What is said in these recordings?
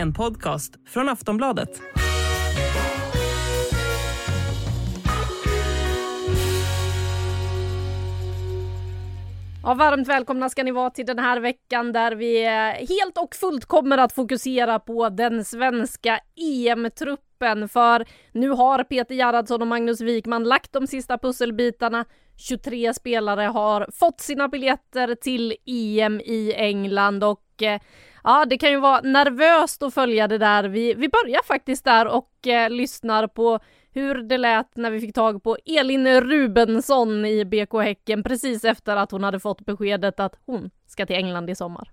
En podcast från Aftonbladet. Ja, varmt välkomna ska ni vara till den här veckan där vi eh, helt och fullt kommer att fokusera på den svenska EM-truppen. För nu har Peter Gerhardsson och Magnus Wikman lagt de sista pusselbitarna. 23 spelare har fått sina biljetter till EM i England och eh, ja, det kan ju vara nervöst att följa det där. Vi, vi börjar faktiskt där och eh, lyssnar på hur det lät när vi fick tag på Elin Rubensson i BK Häcken precis efter att hon hade fått beskedet att hon ska till England i sommar.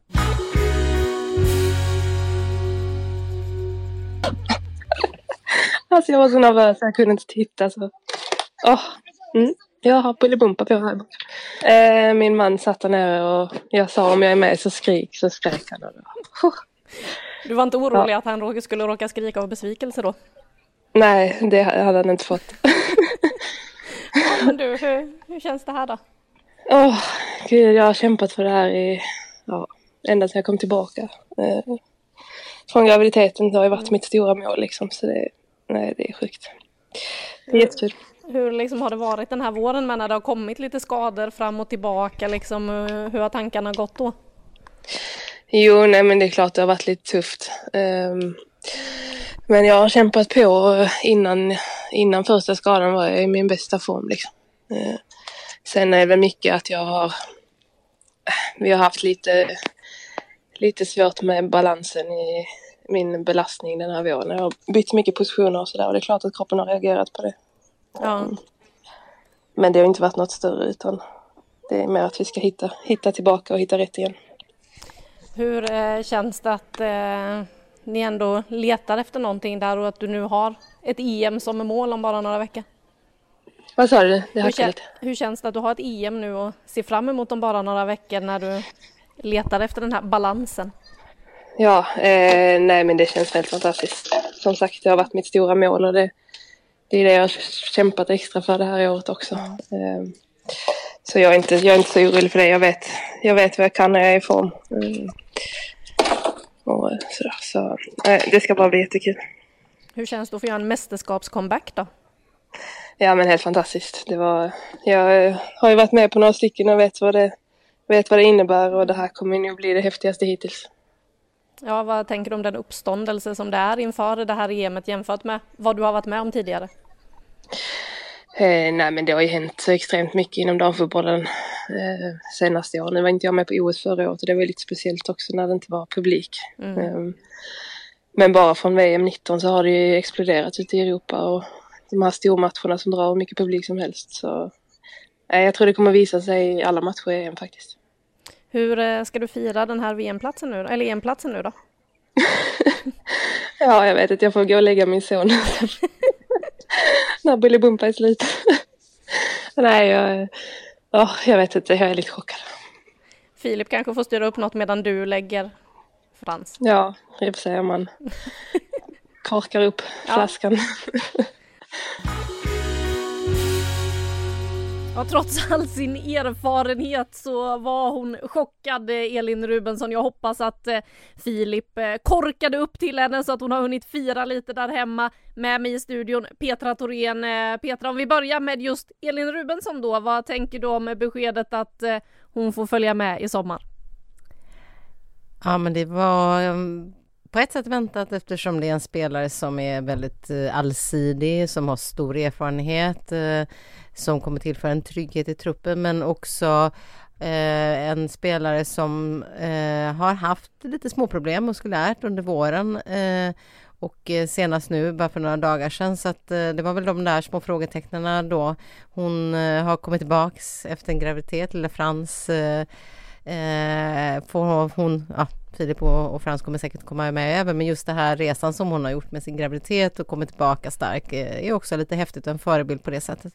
Alltså jag var så nervös, jag kunde inte titta så. Oh. mm. Jag har Bolibompa på här. Eh, min man satt där nere och jag sa om jag är med så skrik, så skrek han. Och då. Du var inte orolig att han skulle råka skrika av besvikelse då? Nej, det hade han inte fått. Ja, men du, hur, hur känns det här då? Åh, gud, jag har kämpat för det här i, ja, ända sedan jag kom tillbaka. Eh, från graviditeten det har ju varit mitt stora mål liksom, så det, nej, det är sjukt. Det är jättekul. Hur liksom har det varit den här våren med när det har kommit lite skador fram och tillbaka liksom? Eh, hur har tankarna gått då? Jo, nej men det är klart det har varit lite tufft. Um, men jag har kämpat på innan, innan första skadan var jag i min bästa form liksom. Uh, sen är det väl mycket att jag har, vi har haft lite, lite svårt med balansen i min belastning den här våren. Jag har bytt mycket positioner och sådär och det är klart att kroppen har reagerat på det. Ja, Men det har inte varit något större utan det är mer att vi ska hitta, hitta tillbaka och hitta rätt igen. hur eh, känns det att eh, ni ändå letar efter någonting där och att du nu har ett EM som är mål om bara några veckor? Vad sa du? Det Hur, kän- lite. hur känns det att du har ett EM nu och ser fram emot om bara några veckor när du letar efter den här balansen? Ja, eh, nej men det känns helt fantastiskt. Som sagt, det har varit mitt stora mål och det, det är det jag har kämpat extra för det här året också. Eh, så jag är, inte, jag är inte så orolig för det. Jag vet, jag vet vad jag kan när jag är i form. Mm. Och sådär, så det ska bara bli jättekul. Hur känns det att få göra en mästerskapscomeback då? Ja men helt fantastiskt. Det var, jag har ju varit med på några stycken och vet vad det, vet vad det innebär och det här kommer nog bli det häftigaste hittills. Ja, vad tänker du om den uppståndelse som det är inför det här EMet jämfört med vad du har varit med om tidigare? Eh, nej men det har ju hänt extremt mycket inom damfotbollen eh, senaste åren. Nu var inte jag med på OS förra året och det var lite speciellt också när det inte var publik. Eh, men bara från VM 19 så har det ju exploderat ute i Europa och de här stormatcherna som drar hur mycket publik som helst. Så eh, jag tror det kommer visa sig i alla matcher i EM faktiskt. Hur eh, ska du fira den här VM-platsen nu, eller EM-platsen nu då? Ja, jag vet att jag får gå och lägga min son när Bolibompa är slut. nej, jag, ja, jag vet inte, jag är lite chockad. Filip kanske får styra upp något medan du lägger Frans. Ja, får säga man korkar upp flaskan. Ja, trots all sin erfarenhet så var hon chockad, eh, Elin Rubensson. Jag hoppas att eh, Filip eh, korkade upp till henne så att hon har hunnit fira lite där hemma. Med mig i studion Petra Thorén. Petra, om vi börjar med just Elin Rubensson då. Vad tänker du om beskedet att hon får följa med i sommar? Ja, men det var ehm, på ett sätt väntat eftersom det är en spelare som är väldigt allsidig, som har stor erfarenhet, som kommer tillföra en trygghet i truppen, men också eh, en spelare som eh, har haft lite småproblem muskulärt under våren. Eh, och eh, senast nu, bara för några dagar sedan, så att eh, det var väl de där små frågetecknen då. Hon eh, har kommit tillbaks efter en graviditet, lilla Frans eh, får hon, ja, Filip och, och Frans kommer säkert komma med över, men just den här resan som hon har gjort med sin graviditet och kommit tillbaka stark är också lite häftigt och en förebild på det sättet.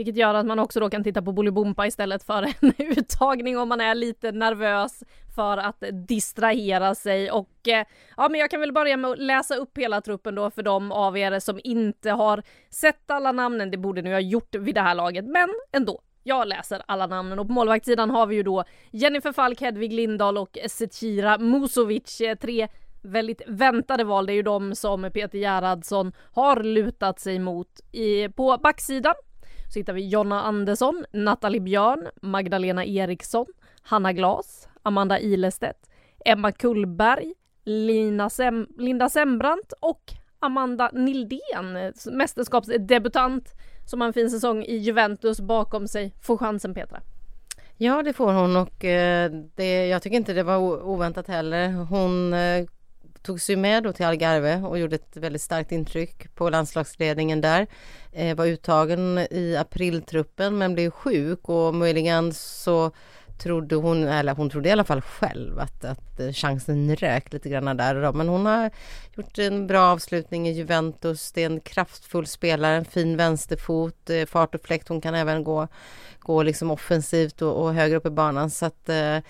Vilket gör att man också då kan titta på Bolibompa istället för en uttagning om man är lite nervös för att distrahera sig och eh, ja men jag kan väl börja med att läsa upp hela truppen då för de av er som inte har sett alla namnen. Det borde ni ha gjort vid det här laget men ändå. Jag läser alla namnen och på målvaktssidan har vi ju då Jennifer Falk, Hedvig Lindahl och Zecira Musovic. Eh, tre väldigt väntade val. Det är ju de som Peter Gerhardsson har lutat sig mot. I, på backsidan så hittar vi Jonna Andersson, Nathalie Björn, Magdalena Eriksson, Hanna Glas, Amanda Ilestedt, Emma Kullberg, Lina Sem Linda Sembrant och Amanda Nildén, mästerskapsdebutant som har en fin säsong i Juventus bakom sig. Får chansen Petra. Ja det får hon och eh, det, jag tycker inte det var oväntat heller. Hon eh, tog sig med då till Algarve och gjorde ett väldigt starkt intryck på landslagsledningen där. Eh, var uttagen i apriltruppen men blev sjuk och möjligen så trodde hon, eller hon trodde i alla fall själv att, att chansen rök lite grann där och då. Men hon har gjort en bra avslutning i Juventus. Det är en kraftfull spelare, en fin vänsterfot, eh, fart och fläkt. Hon kan även gå, gå liksom offensivt och, och högre upp i banan. Så att eh, eh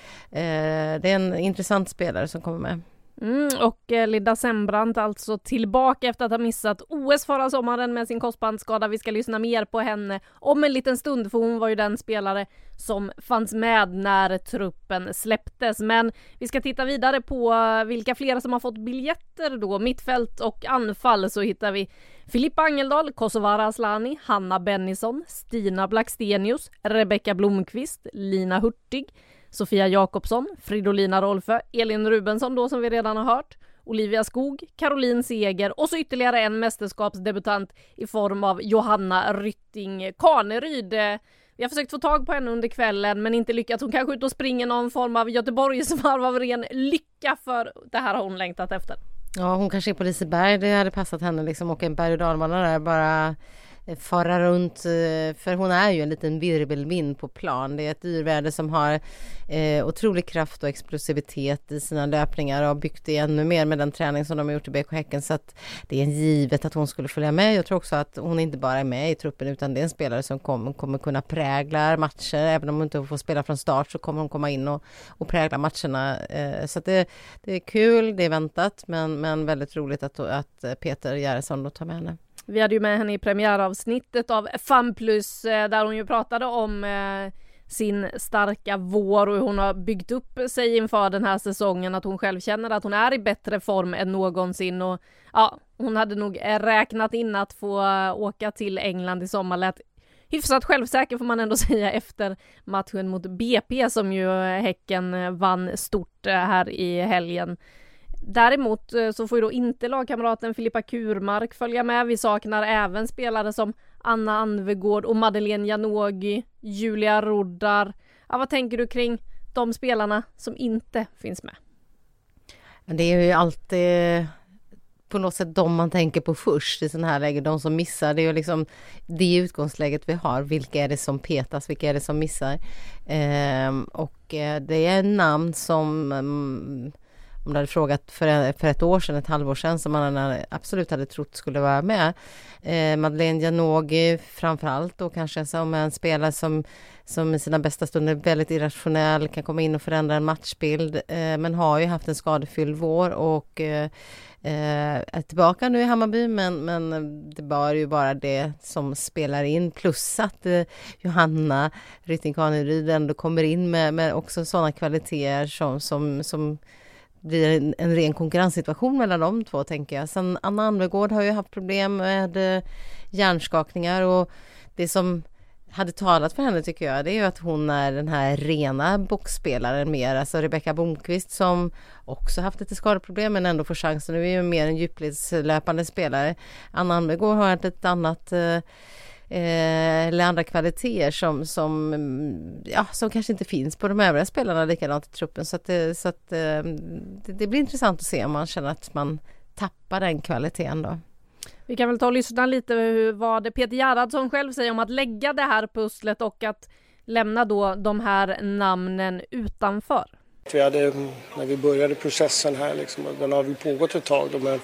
det är en intressant spelare som kommer med. Mm, och eh, Linda Sembrant alltså tillbaka efter att ha missat OS förra sommaren med sin korsbandsskada. Vi ska lyssna mer på henne om en liten stund för hon var ju den spelare som fanns med när truppen släpptes. Men vi ska titta vidare på eh, vilka fler som har fått biljetter då. Mittfält och anfall så hittar vi Filippa Angeldal, Kosovara Aslani, Hanna Bennison, Stina Blackstenius, Rebecka Blomqvist, Lina Hurtig, Sofia Jakobsson, Fridolina Rolfö, Elin Rubensson då som vi redan har hört, Olivia Skog, Caroline Seger och så ytterligare en mästerskapsdebutant i form av Johanna Rytting Kaneryd. Vi har försökt få tag på henne under kvällen men inte lyckats. Hon kanske är ute och springer någon form av Göteborgsvarv av ren lycka för det här har hon längtat efter. Ja, hon kanske är på Liseberg. Det hade passat henne liksom åka en berg och dalbana där bara Eh, fara runt, eh, för hon är ju en liten virvelvind på plan. Det är ett dyrvärde som har eh, otrolig kraft och explosivitet i sina löpningar och har byggt det ännu mer med den träning som de har gjort i BK Häcken. Så att det är en givet att hon skulle följa med. Jag tror också att hon inte bara är med i truppen utan det är en spelare som kommer, kommer kunna prägla matcher. Även om hon inte får spela från start så kommer hon komma in och, och prägla matcherna. Eh, så att det, det är kul, det är väntat men, men väldigt roligt att, att Peter Gerhardsson tar med henne. Vi hade ju med henne i premiäravsnittet av Fun Plus eh, där hon ju pratade om eh, sin starka vår och hur hon har byggt upp sig inför den här säsongen. Att hon själv känner att hon är i bättre form än någonsin och ja, hon hade nog eh, räknat in att få åka till England i sommar. Lät hyfsat självsäker får man ändå säga efter matchen mot BP som ju Häcken vann stort här i helgen. Däremot eh, så får ju då inte lagkamraten Filippa Kurmark följa med. Vi saknar även spelare som Anna Anvegård och Madeleine Janogy, Julia Roddar. Ja, vad tänker du kring de spelarna som inte finns med? Det är ju alltid på något sätt de man tänker på först i sådana här lägen, de som missar. Det är ju liksom det utgångsläget vi har. Vilka är det som petas? Vilka är det som missar? Ehm, eh, och det är namn som mm, om du hade frågat för, för ett år sedan, ett halvår sedan, som man absolut hade trott skulle vara med. Eh, Madeleine Janogy framförallt och kanske som en spelare som, som i sina bästa stunder är väldigt irrationell, kan komma in och förändra en matchbild, eh, men har ju haft en skadefylld vår och eh, eh är tillbaka nu i Hammarby men, men det bör ju vara det som spelar in plus att eh, Johanna Rytting Kaneryd ändå kommer in med, med också sådana kvaliteter som, som, som blir en, en ren konkurrenssituation mellan de två tänker jag. Sen Anna Anvegård har ju haft problem med eh, hjärnskakningar och det som hade talat för henne tycker jag det är ju att hon är den här rena boxspelaren mer, alltså Rebecka Blomqvist som också haft lite skadeproblem men ändå får chansen. Nu är ju mer en djupledslöpande spelare. Anna Anvegård har ett annat eh, Eh, eller andra kvaliteter som, som, ja, som kanske inte finns på de övriga spelarna likadant i truppen. Så, att, så att, eh, det, det, blir intressant att se om man känner att man tappa den kvaliteten då. Vi kan väl ta och lyssna lite hur, vad Peter Gerhardsson själv säger om att lägga det här pusslet och att lämna då de här namnen utanför. Vi hade, när vi började processen här, liksom, den har väl pågått ett tag, då, men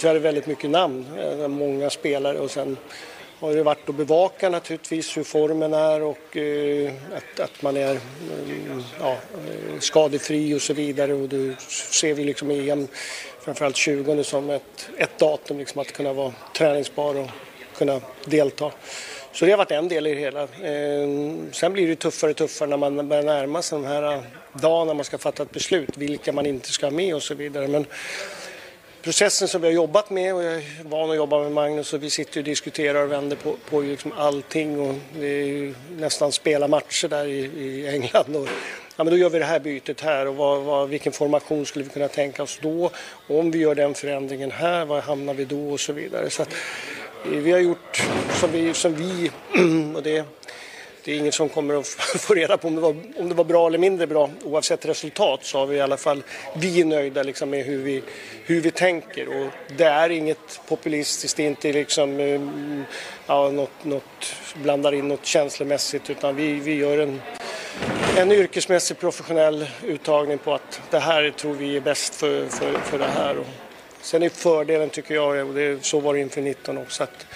vi hade väldigt mycket namn, eh, många spelare och sen har det varit att bevaka naturligtvis hur formen är och eh, att, att man är mm, eh, ja, skadefri och så vidare och då ser vi liksom EM framförallt 20 som ett, ett datum liksom att kunna vara träningsbar och kunna delta. Så det har varit en del i det hela. Eh, sen blir det tuffare och tuffare när man börjar närma sig den här dagen när man ska fatta ett beslut, vilka man inte ska ha med och så vidare. Men processen som vi har jobbat med och jag är van att jobba med Magnus och vi sitter och diskuterar och vänder på, på liksom allting och det är ju nästan spela matcher där i, i England. Och, ja, men då gör vi det här bytet här och vad, vad, vilken formation skulle vi kunna tänka oss då? Och om vi gör den förändringen här, var hamnar vi då och så vidare. Så att, eh, vi har gjort som vi, som vi och det det är ingen som kommer att få reda på om det, var, om det var bra eller mindre bra. Oavsett resultat så har vi i alla fall, vi är nöjda liksom med hur vi, hur vi tänker och det är inget populistiskt, det är inte liksom eh, ja, något, något, blandar in något känslomässigt utan vi, vi gör en, en yrkesmässig professionell uttagning på att det här tror vi är bäst för, för, för det här. Och sen är fördelen tycker jag, och det, så var det inför 19 också, att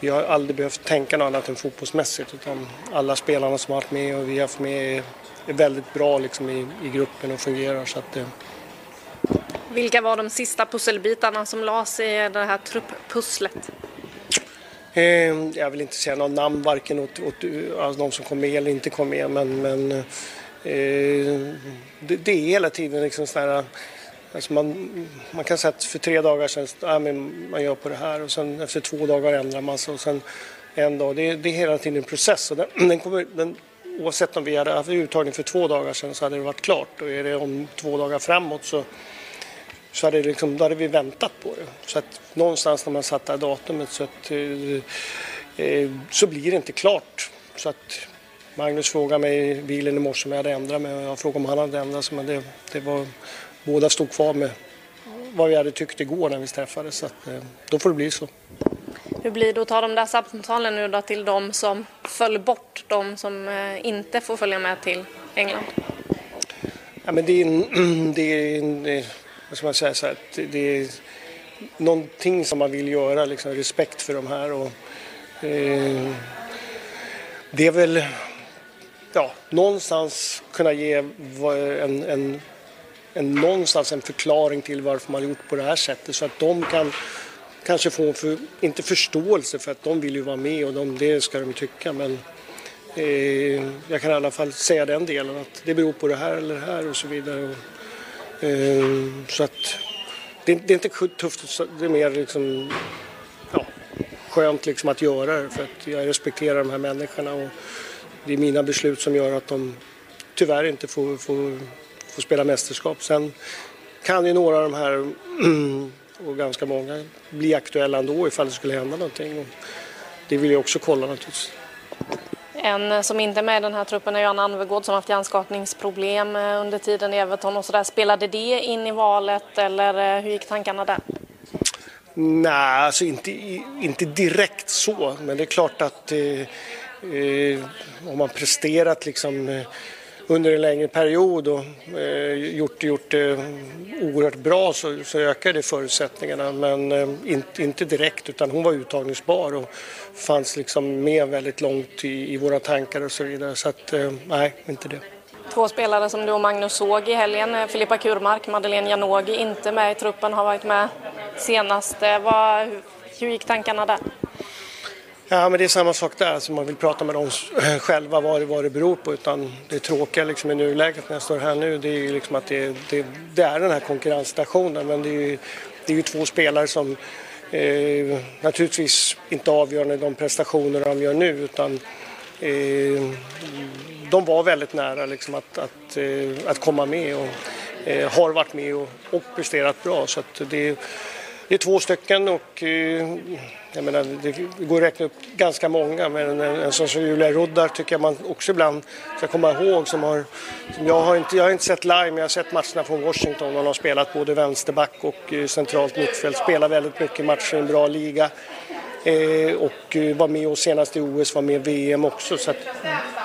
vi har aldrig behövt tänka något annat än fotbollsmässigt utan alla spelarna som har varit med och vi har haft med är väldigt bra liksom i, i gruppen och fungerar. Så att, eh. Vilka var de sista pusselbitarna som lades i det här trupppusslet? Eh, jag vill inte säga något namn varken åt, åt alltså de som kom med eller inte kom med men, men eh, det, det, är hela tiden liksom sådana Alltså man, man kan säga att för tre dagar sedan, äh, men man gör på det här och sen efter två dagar ändrar man sig och sen en dag. Det, det är hela tiden en process och den, den kommer, den, oavsett om vi hade haft uttagning för två dagar sedan så hade det varit klart och är det om två dagar framåt så, så hade, det liksom, då hade vi väntat på det. Så att någonstans när man satt det här datumet så, att, eh, eh, så blir det inte klart. Så att Magnus frågade mig i bilen i morse om jag hade ändrat mig jag frågade om han hade ändrat sig men det, det var båda stod kvar med vad vi hade tyckt igår när vi träffades. Så att, eh, då får det bli så. Hur blir det att ta de där samtalen nu då till de som föll bort, de som eh, inte får följa med till England? Ja, men det är, en, det är, en, vad ska man säga, så här, det är någonting som man vill göra, liksom, respekt för de här. Och, eh, det är väl ja, någonstans kunna ge en, en en, någonstans en förklaring till varför man gjort på det här sättet så att de kan kanske få, för, inte förståelse för att de vill ju vara med och de, det ska de tycka men eh, jag kan i alla fall säga den delen att det beror på det här eller det här och så vidare. Och, eh, så att det, det, är inte tufft, det är mer liksom, ja, skönt liksom att göra det för att jag respekterar de här människorna och det är mina beslut som gör att de tyvärr inte får, får få spela mästerskap. Sen kan ju några av de här, och ganska många, bli aktuella ändå ifall det skulle hända någonting. Det vill jag också kolla naturligtvis. En som inte är med i den här truppen är Jan Anvegård som haft hjärnskakningsproblem eh, under tiden i Everton och sådär. Spelade det in i valet eller eh, hur gick tankarna där? Nej, alltså inte, inte direkt så, men det är klart att eh, eh, om man presterat liksom eh, under en längre period och eh, gjort, gjort det oerhört bra så, så ökar det förutsättningarna men eh, inte, inte direkt utan hon var uttagningsbar och fanns liksom med väldigt långt i, i våra tankar och så vidare så att eh, nej, inte det. Två spelare som du och Magnus såg i helgen, eh, Filippa Kurmark, Madeleine Janogy, inte med i truppen, har varit med senast. Eh, vad, hur gick tankarna där? Ja, men det är samma sak där, alltså man vill prata med dem eh, själva vad det, vad det beror på. Utan det tråkiga liksom i nuläget när jag står här nu, det är ju liksom att det, det, det är den här konkurrensstationen. Men det är ju, det är ju två spelare som eh, naturligtvis inte avgör de prestationer de gör nu utan eh, de var väldigt nära liksom att, att, eh, att komma med och eh, har varit med och, och presterat bra. Så att det det är två stycken och eh, jag menar, det går att räkna upp ganska många men en, en sån som Julia Ruddar tycker jag man också ibland ska komma ihåg som har, som jag, har inte, jag har inte sett live men jag har sett matcherna från Washington. Hon har spelat både vänsterback och eh, centralt mittfält, spelar väldigt mycket matcher i en bra liga. Eh, och var med oss senast i OS var med i VM också så att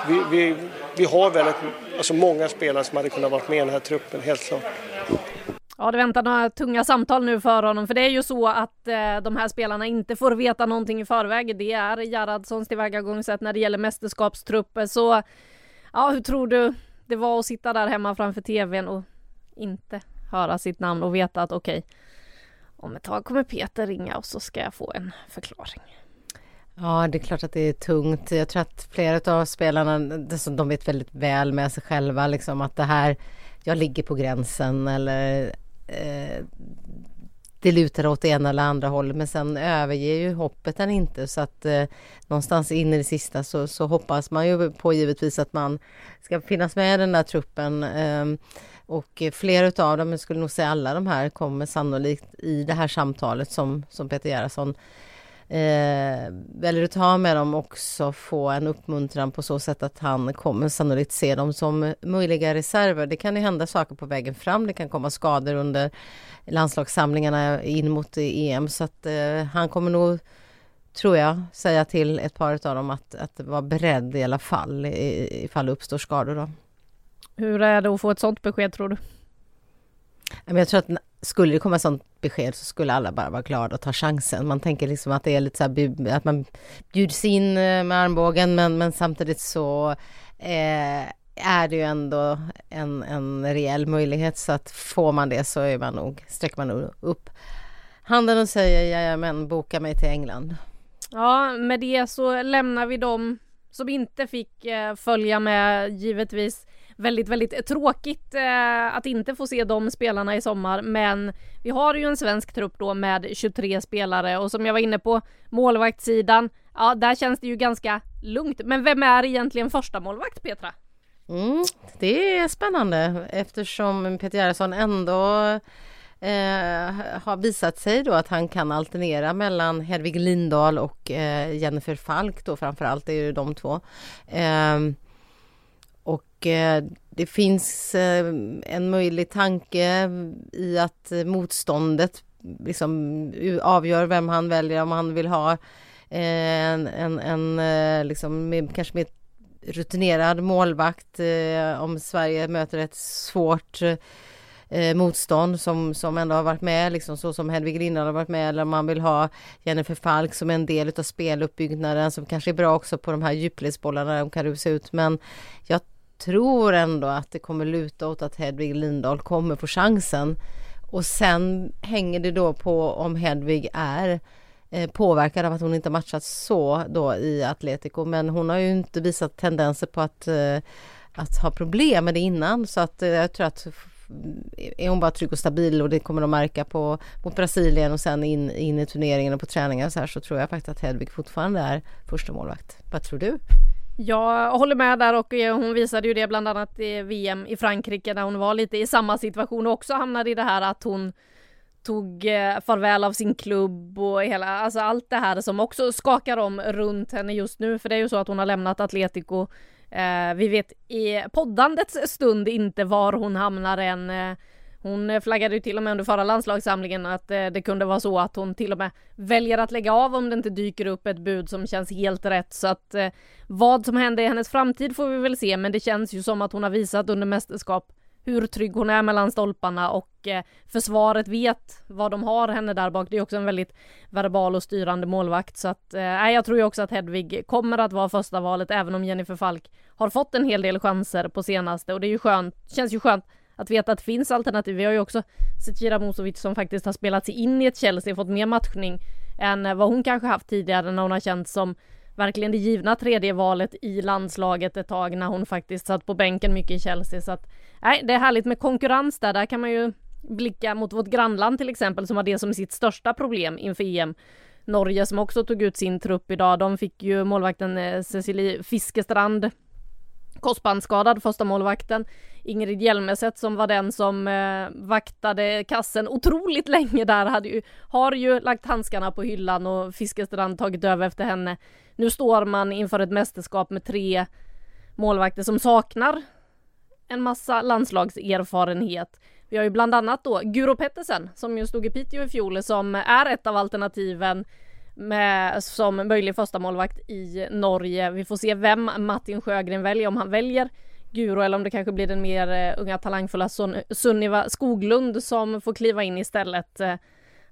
vi, vi, vi har väldigt, alltså många spelare som hade kunnat vara med i den här truppen, helt klart. Ja, det väntar några tunga samtal nu för honom, för det är ju så att eh, de här spelarna inte får veta någonting i förväg. Det är Gerhardssons tillvägagångssätt när det gäller mästerskapstrupper. Så ja, hur tror du det var att sitta där hemma framför tvn och inte höra sitt namn och veta att okej, okay, om ett tag kommer Peter ringa och så ska jag få en förklaring. Ja, det är klart att det är tungt. Jag tror att flera av spelarna, de vet väldigt väl med sig själva, liksom att det här, jag ligger på gränsen eller eh, det lutar åt det ena eller andra hållet men sen överger ju hoppet den inte så att eh, någonstans in i det sista så, så hoppas man ju på givetvis att man ska finnas med i den där truppen. Eh, och flera utav dem, jag skulle nog säga alla de här, kommer sannolikt i det här samtalet som, som Peter Gerhardsson eh, väljer att ta med dem också få en uppmuntran på så sätt att han kommer sannolikt se dem som möjliga reserver. Det kan ju hända saker på vägen fram, det kan komma skador under landslagssamlingarna in mot EM så att eh, han kommer nog tror jag, säga till ett par av dem att, att vara beredd i alla fall ifall det uppstår skador. Då. Hur är det att få ett sådant besked tror du? Jag tror att skulle det komma sånt besked så skulle alla bara vara glada och ta chansen. Man tänker liksom att det är lite så här, att man bjuds in eh, med armbågen men, men samtidigt så eh, är det ju ändå en, en reell möjlighet så att får man det så är man nog, sträcker man nog upp handen och säger jajamän, boka mig till England. Ja, med det så lämnar vi dem som inte fick eh, följa med givetvis väldigt, väldigt tråkigt eh, att inte få se de spelarna i sommar. Men vi har ju en svensk trupp då med 23 spelare och som jag var inne på målvaktssidan, ja där känns det ju ganska lugnt. Men vem är egentligen första målvakt Petra? Mm, det är spännande eftersom Peter Gerhardsson ändå eh, har visat sig då att han kan alternera mellan Hedvig Lindahl och eh, Jennifer Falk då framförallt, det är ju de två. Eh, och eh, det finns eh, en möjlig tanke i att motståndet liksom avgör vem han väljer om han vill ha eh, en, en, en liksom med, kanske mer rutinerad målvakt om Sverige möter ett svårt motstånd som, som ändå har varit med, liksom så som Hedvig Lindahl har varit med, eller om man vill ha Jennifer Falk som en del av speluppbyggnaden som kanske är bra också på de här djupledsbollarna de kan rusa ut. Men jag tror ändå att det kommer luta åt att Hedvig Lindahl kommer få chansen. Och sen hänger det då på om Hedvig är eh, påverkad av att hon inte matchat så då i Atletico. Men hon har ju inte visat tendenser på att, eh, att ha problem med det innan. Så att eh, jag tror att är hon bara trygg och stabil och det kommer de märka på mot Brasilien och sen in, in i turneringen och på träningar så här så tror jag faktiskt att Hedvig fortfarande är första målvakt. Vad tror du? Jag håller med där och eh, hon visade ju det bland annat i VM i Frankrike där hon var lite i samma situation och också hamnade i det här att hon tog eh, farväl av sin klubb och hela, alltså allt det här som också skakar om runt henne just nu. För det är ju så att hon har lämnat Atletico. Eh, vi vet i poddandets stund inte var hon hamnar än. Eh, hon eh, flaggade ju till och med under förra landslagssamlingen att eh, det kunde vara så att hon till och med väljer att lägga av om det inte dyker upp ett bud som känns helt rätt. Så att eh, vad som händer i hennes framtid får vi väl se, men det känns ju som att hon har visat under mästerskap hur trygg hon är mellan stolparna och försvaret vet vad de har henne där bak. Det är också en väldigt verbal och styrande målvakt så att eh, jag tror ju också att Hedvig kommer att vara första valet även om Jennifer Falk har fått en hel del chanser på senaste och det är ju skönt, känns ju skönt att veta att det finns alternativ. Vi har ju också Zecira Musovic som faktiskt har spelat sig in i ett Chelsea och fått mer matchning än eh, vad hon kanske haft tidigare när hon har känt som verkligen det givna tredje valet i landslaget ett tag när hon faktiskt satt på bänken mycket i Chelsea så att nej, det är härligt med konkurrens där. Där kan man ju blicka mot vårt grannland till exempel som har det som sitt största problem inför EM. Norge som också tog ut sin trupp idag. De fick ju målvakten eh, Cecilie Fiskestrand korsbandsskadad, första målvakten. Ingrid Hjelmeset som var den som eh, vaktade kassen otroligt länge där hade ju, har ju lagt handskarna på hyllan och Fiskestrand tagit över efter henne. Nu står man inför ett mästerskap med tre målvakter som saknar en massa landslagserfarenhet. Vi har ju bland annat då Guro Pettersen som ju stod i Piteå i fjol som är ett av alternativen med, som möjlig första målvakt i Norge. Vi får se vem Martin Sjögren väljer, om han väljer Guro eller om det kanske blir den mer eh, unga talangfulla Sunniva Skoglund som får kliva in istället. Eh,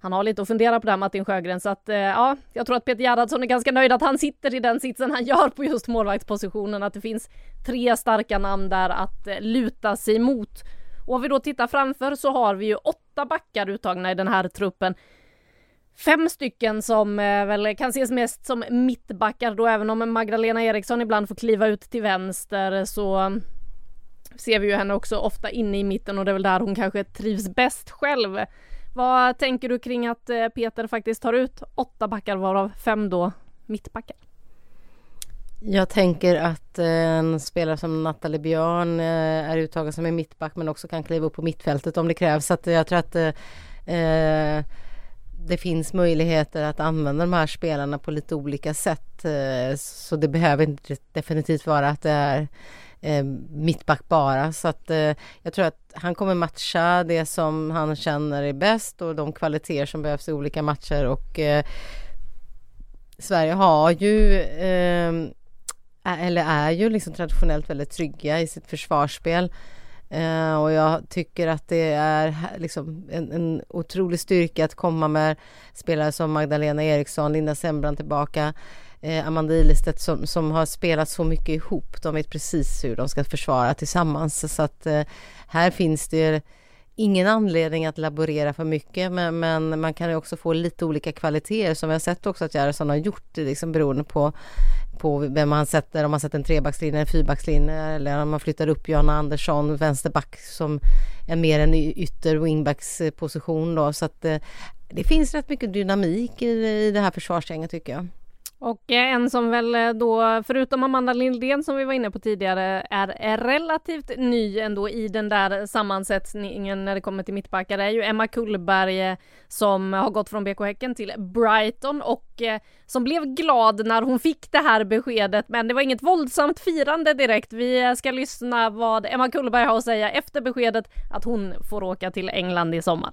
han har lite att fundera på där Martin Sjögren så att eh, ja, jag tror att Peter Gerhardsson är ganska nöjd att han sitter i den sitsen han gör på just målvaktspositionen, att det finns tre starka namn där att luta sig mot. Och om vi då tittar framför så har vi ju åtta backar uttagna i den här truppen. Fem stycken som eh, väl kan ses mest som mittbackar då även om Magdalena Eriksson ibland får kliva ut till vänster så ser vi ju henne också ofta inne i mitten och det är väl där hon kanske trivs bäst själv. Vad tänker du kring att eh, Peter faktiskt tar ut åtta backar varav fem då mittbackar? Jag tänker att eh, en spelare som Nathalie Björn eh, är uttagen som en mittback men också kan kliva upp på mittfältet om det krävs. Så att jag tror att eh, eh det finns möjligheter att använda de här spelarna på lite olika sätt. Eh, så det behöver inte definitivt vara att det är eh, mittback bara. Så att eh, jag tror att han kommer matcha det som han känner är bäst och de kvaliteter som behövs i olika matcher och Sverige har ju eller är ju liksom traditionellt väldigt trygga i sitt försvarsspel. Eh, och jag tycker att det är liksom en, en otrolig styrka att komma med spelare som Magdalena Eriksson, Linda Sembrand tillbaka, eh, Amanda Ilestedt som, som har spelat så mycket ihop. De vet precis hur de ska försvara tillsammans. Så att eh, här finns det ingen anledning att laborera för mycket men, men, man kan ju också få lite olika kvaliteter som vi har sett också att Gerhardsson har gjort liksom beroende på, på vem man sätter, om man sätter en trebackslinje eller fyrbackslinje eller om man flyttar upp Johanna Andersson, vänsterback som är mer en ytter wingbacksposition. då så att eh, det finns rätt mycket dynamik i, i det här försvarsgänget tycker jag. Och eh, en som väl eh, då, förutom Amanda Lindén som vi var inne på tidigare, är, relativt ny ändå i den där sammansättningen när det kommer till mittbackar är ju Emma Kullberg eh, som har gått från BK Häcken till Brighton och som blev glad när hon fick det här beskedet. Men det var inget våldsamt firande direkt. Vi ska lyssna vad Emma Kullberg har att säga efter beskedet att hon får åka till England i sommar.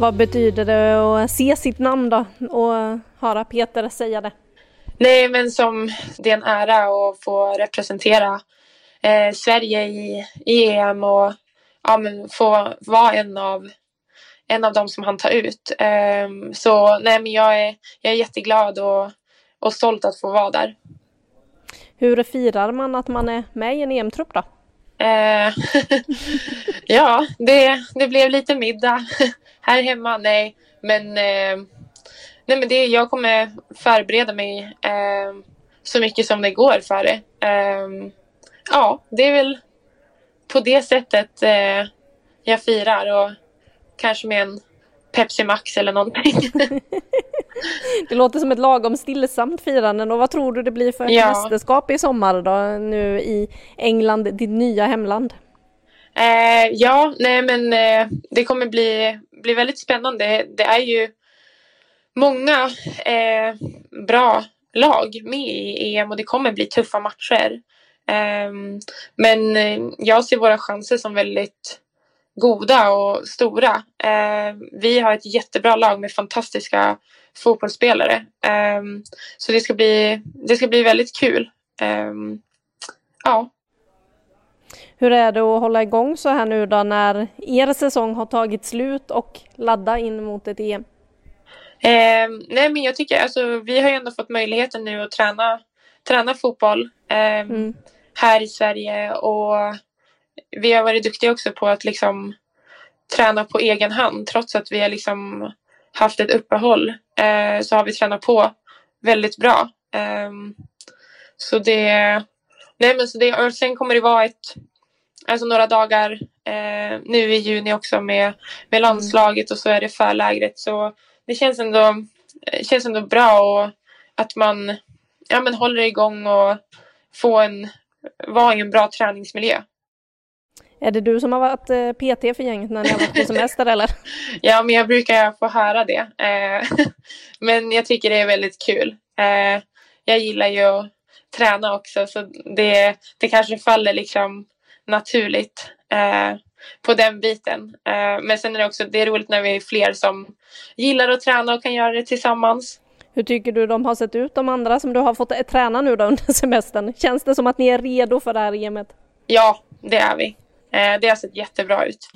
Vad betyder det att se sitt namn då och höra Peter säga det? Nej, men som det är en ära att få representera eh, Sverige i, i EM och ja, men få vara en av, en av dem som han tar ut. Eh, så nej, men jag är, jag är jätteglad och, och stolt att få vara där. Hur firar man att man är med i en EM-trupp då? Eh, ja, det, det blev lite middag här hemma. Nej, men, eh, nej, men det, jag kommer förbereda mig eh, så mycket som det går för det. Eh, ja, det är väl på det sättet eh, jag firar och kanske med en Pepsi Max eller någonting. det låter som ett lagom stillsamt firande och vad tror du det blir för ja. mästerskap i sommar då nu i England, ditt nya hemland? Eh, ja, nej men eh, det kommer bli, bli väldigt spännande. Det är ju många eh, bra lag med i EM och det kommer bli tuffa matcher. Ehm, men eh, jag ser våra chanser som väldigt goda och stora. Eh, vi har ett jättebra lag med fantastiska fotbollsspelare. Eh, så det ska, bli, det ska bli väldigt kul. Eh, ja. Hur är det att hålla igång så här nu då när er säsong har tagit slut och ladda in mot ett EM? Eh, nej men jag tycker alltså vi har ju ändå fått möjligheten nu att träna, träna fotboll mm. här i Sverige och vi har varit duktiga också på att liksom träna på egen hand trots att vi har liksom haft ett uppehåll eh, så har vi tränat på väldigt bra. Eh, så det, nej men så det, och sen kommer det vara ett, alltså några dagar eh, nu i juni också med, med landslaget och så är det förlägret så det känns ändå, känns ändå bra och att man ja, men håller igång och får en, vara i en bra träningsmiljö. Är det du som har varit eh, PT för gänget när ni har varit på semester eller? ja, men jag brukar få höra det. Eh, men jag tycker det är väldigt kul. Eh, jag gillar ju att träna också så det, det kanske faller liksom naturligt på den biten. Men sen är det också det är roligt när vi är fler som gillar att träna och kan göra det tillsammans. Hur tycker du de har sett ut de andra som du har fått träna nu då under semestern? Känns det som att ni är redo för det här EMet? Ja, det är vi. Eh, det har sett jättebra ut.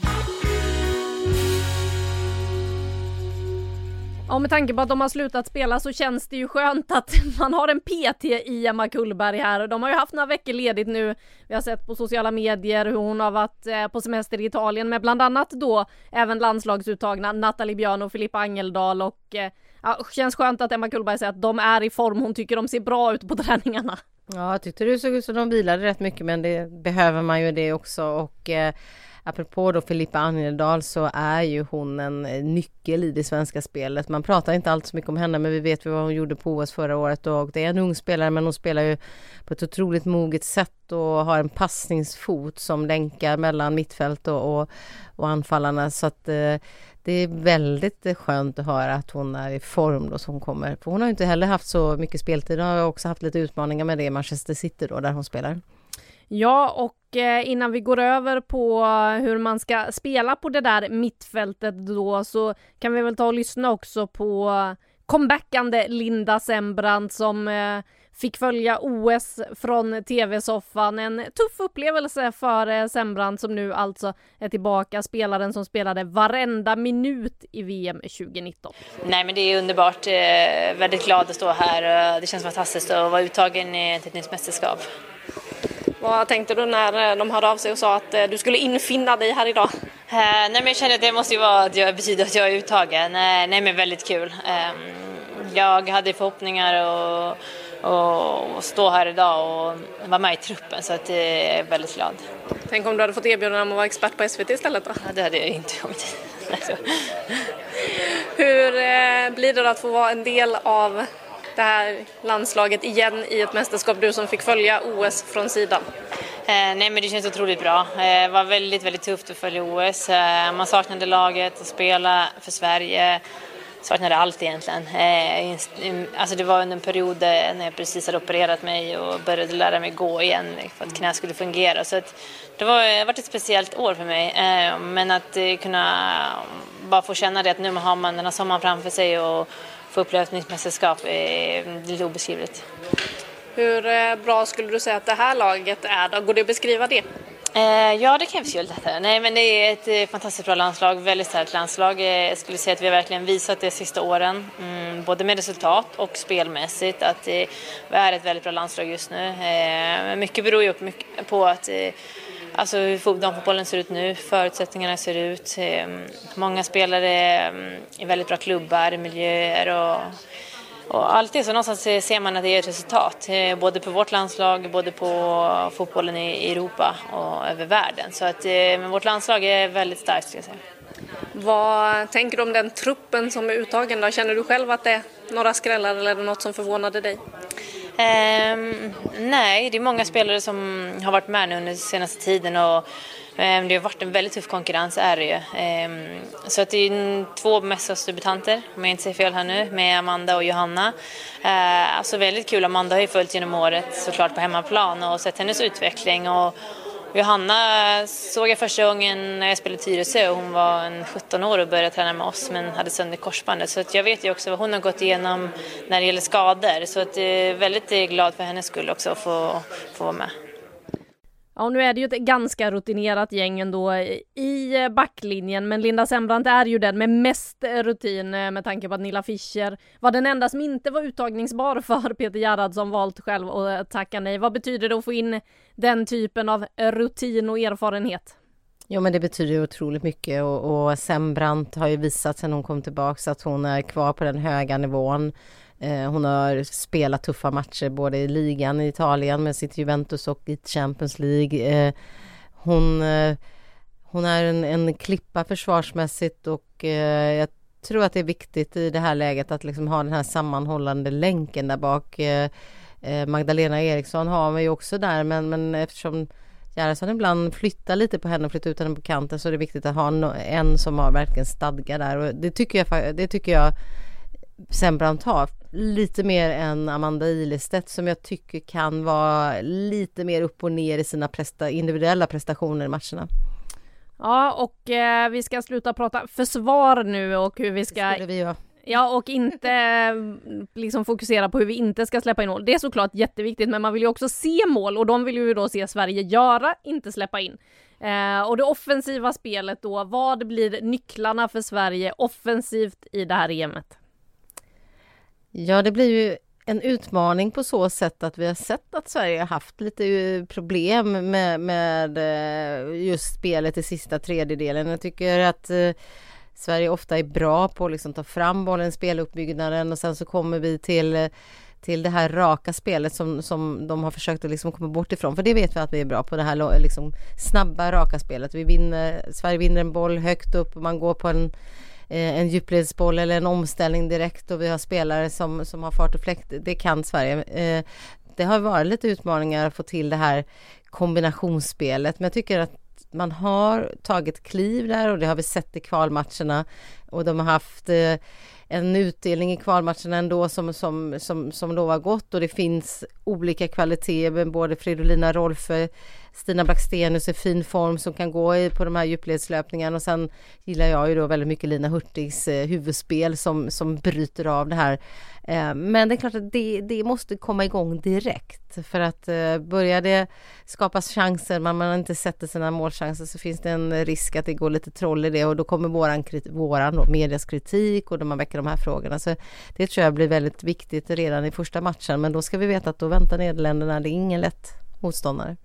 Ja, med tanke på att de har slutat spela så känns det ju skönt att man har en PT i Emma Kullberg här. De har ju haft några veckor ledigt nu. Vi har sett på sociala medier hur hon har varit eh, på semester i Italien med bland annat då även landslagsuttagna Nathalie Björn och Filippa Angeldal och eh, ja, känns skönt att Emma Kullberg säger att de är i form. Hon tycker de ser bra ut på träningarna. Ja, jag tyckte det såg ut som de vilade rätt mycket men det behöver man ju det också. Och eh, apropå då Filippa Angeldal så är ju hon en eh, nyckel i det svenska spelet. Man pratar inte alltid så mycket om henne men vi vet vad hon gjorde på OS förra året och det är en ung spelare men hon spelar ju på ett otroligt moget sätt och har en passningsfot som länkar mellan mittfält och, och, och anfallarna så att eh, det är väldigt eh, skönt att höra att hon är i form då som kommer. För hon har inte heller haft så mycket speltid. Hon har också haft lite utmaningar med det i Manchester City då där hon spelar. Ja, och eh, innan vi går över på hur man ska spela på det där mittfältet då så kan vi väl ta och lyssna också på comebackande Linda Sembrant som eh, fick följa OS från tv-soffan. En tuff upplevelse för eh, Sembrant som nu alltså är tillbaka, spelaren som spelade varenda minut i VM 2019. Nej men det är underbart, väldigt glad att stå här. Det känns fantastiskt att vara uttagen till ett nytt mästerskap. Vad tänkte du när de hörde av sig och sa att du skulle infinna dig här idag? nej men jag känner att det måste ju vara att jag betyder att jag är uttagen. nej men väldigt kul. Ehm, jag hade förhoppningar och och stå här idag och vara med i truppen så att jag är väldigt glad. Tänk om du hade fått erbjudande om att vara expert på SVT istället då? Ja, det hade jag inte gjort. Hur eh, blir det då att få vara en del av det här landslaget igen i ett mästerskap, du som fick följa OS från sidan? Eh, nej men det känns otroligt bra. Eh, det var väldigt, väldigt tufft att följa OS. Eh, man saknade laget, att spela för Sverige saknade allt egentligen. Eh, alltså det var under en period eh, när jag precis hade opererat mig och började lära mig gå igen för att knät skulle fungera. Så att det har eh, varit ett speciellt år för mig. Men att kunna bara få känna det att nu har man den här sommaren framför sig och få uppleva ett nytt mästerskap är lite obeskrivligt. Hur bra skulle du säga att det här laget är då? Går det att beskriva det? Eh, ja, det krävs ju lite. Nej, men det är ett eh, fantastiskt bra landslag, väldigt starkt landslag. Eh, jag skulle säga att vi har verkligen visat det de sista åren, mm, både med resultat och spelmässigt, att vi är ett väldigt bra landslag just nu. mycket beror ju på att Alltså hur damfotbollen ser ut nu, förutsättningarna ser ut. Ehm, många spelare ehm, i väldigt bra klubbar, miljöer och och det, så någonstans ser man att det är ett resultat, eh, både på vårt landslag, både på fotbollen i Europa och över världen. Så att eh, men vårt landslag är väldigt starkt skulle jag säga. Vad tänker du om den truppen som är uttagen då? Känner du själv att det är några skrällar eller är det något som förvånade dig? Um, nej, det är många spelare som har varit med nu under senaste tiden och um, det har varit en väldigt tuff konkurrens är det ju. Um, så att det är två mästerskapsdebutanter, om jag inte säger fel här nu, med Amanda och Johanna. Uh, alltså väldigt kul, Amanda har ju följt genom året såklart på hemmaplan och sett hennes utveckling och Johanna såg jag första gången när jag spelade i Tyresö och hon var en 17 år och började träna med oss men hade sönder korsbandet. Så att jag vet ju också vad hon har gått igenom när det gäller skador. Så att jag är väldigt eh, glad för hennes skull också att få, få vara med. Ja, nu är det ju ett ganska rutinerat gäng ändå i eh, backlinjen, men Linda Sembrant är ju den med mest eh, rutin eh, med tanke på att Nilla Fischer var den enda som inte var uttagningsbar för Peter Gerhardsson valt själv att tacka nej. Vad betyder det att få in den typen av rutin och erfarenhet? Jo men det betyder ju otroligt mycket och, och Sembrant har ju visat sen hon kom tillbaka att hon är kvar på den höga nivån. Eh, hon har spelat tuffa matcher både i ligan i Italien med sitt Juventus och i Champions League. Eh, hon, eh, hon är en, en klippa försvarsmässigt och jag tror att det är viktigt i det här läget att liksom ha den här sammanhållande länken där bak. Magdalena Eriksson har vi ju också där men, men eftersom Gerhardsson ibland flyttar lite på henne och flyttar ut henne på kanten så är det viktigt att ha en som har verkligen stadga där och det tycker jag, det tycker jag Sembrant har. Lite mer än Amanda Ilestedt som jag tycker kan vara lite mer upp och ner i sina presta, individuella prestationer i matcherna. Ja, och eh, vi ska sluta prata försvar nu och hur vi ska... Det vi göra. Ja, och inte liksom fokusera på hur vi inte ska släppa in mål. Det är såklart jätteviktigt, men man vill ju också se mål och de vill ju då se Sverige göra, inte släppa in. Eh, och det offensiva spelet då, vad blir nycklarna för Sverige offensivt i det här EMet? Ja, det blir ju en utmaning på så sätt att vi har sett att Sverige har haft lite eh, problem med, med eh, just spelet i sista tredjedelen. Jag tycker att eh, Sverige ofta är bra på att liksom ta fram bollen, speluppbyggnaden och sen så kommer vi till till det här raka spelet som, som de har försökt att liksom komma bort ifrån. För det vet vi att vi är bra på, det här liksom snabba raka spelet. Vi vinner, Sverige vinner en boll högt upp och man går på en Eh, en djupledsboll eller en omställning direkt och vi har spelare som, som har fart och fläkt. Det kan Sverige. Eh, det har varit lite utmaningar att få till det här kombinationsspelet men jag tycker att man har tagit kliv där och det har vi sett i kvalmatcherna och de har haft eh, en utdelning i kvalmatcherna ändå som, som, som, som lovar gott och det finns olika kvaliteter med både Fridolina Rolfö, Stina Blackstenius i fin form som kan gå i, på de här djupledslöpningarna och sen gillar jag ju då väldigt mycket Lina Hurtigs eh, huvudspel som, som bryter av det här. Eh, men det är klart att det, det måste komma igång direkt för att eh, börjar det skapas chanser, man, man inte sätter sina målchanser så finns det en risk att det går lite troll i det och då kommer våran, våran då, medias kritik och då man väcker de här frågorna. Så det tror jag blir väldigt viktigt redan i första matchen men då ska vi veta att då väntar Nederländerna, det är ingen lätt motståndare.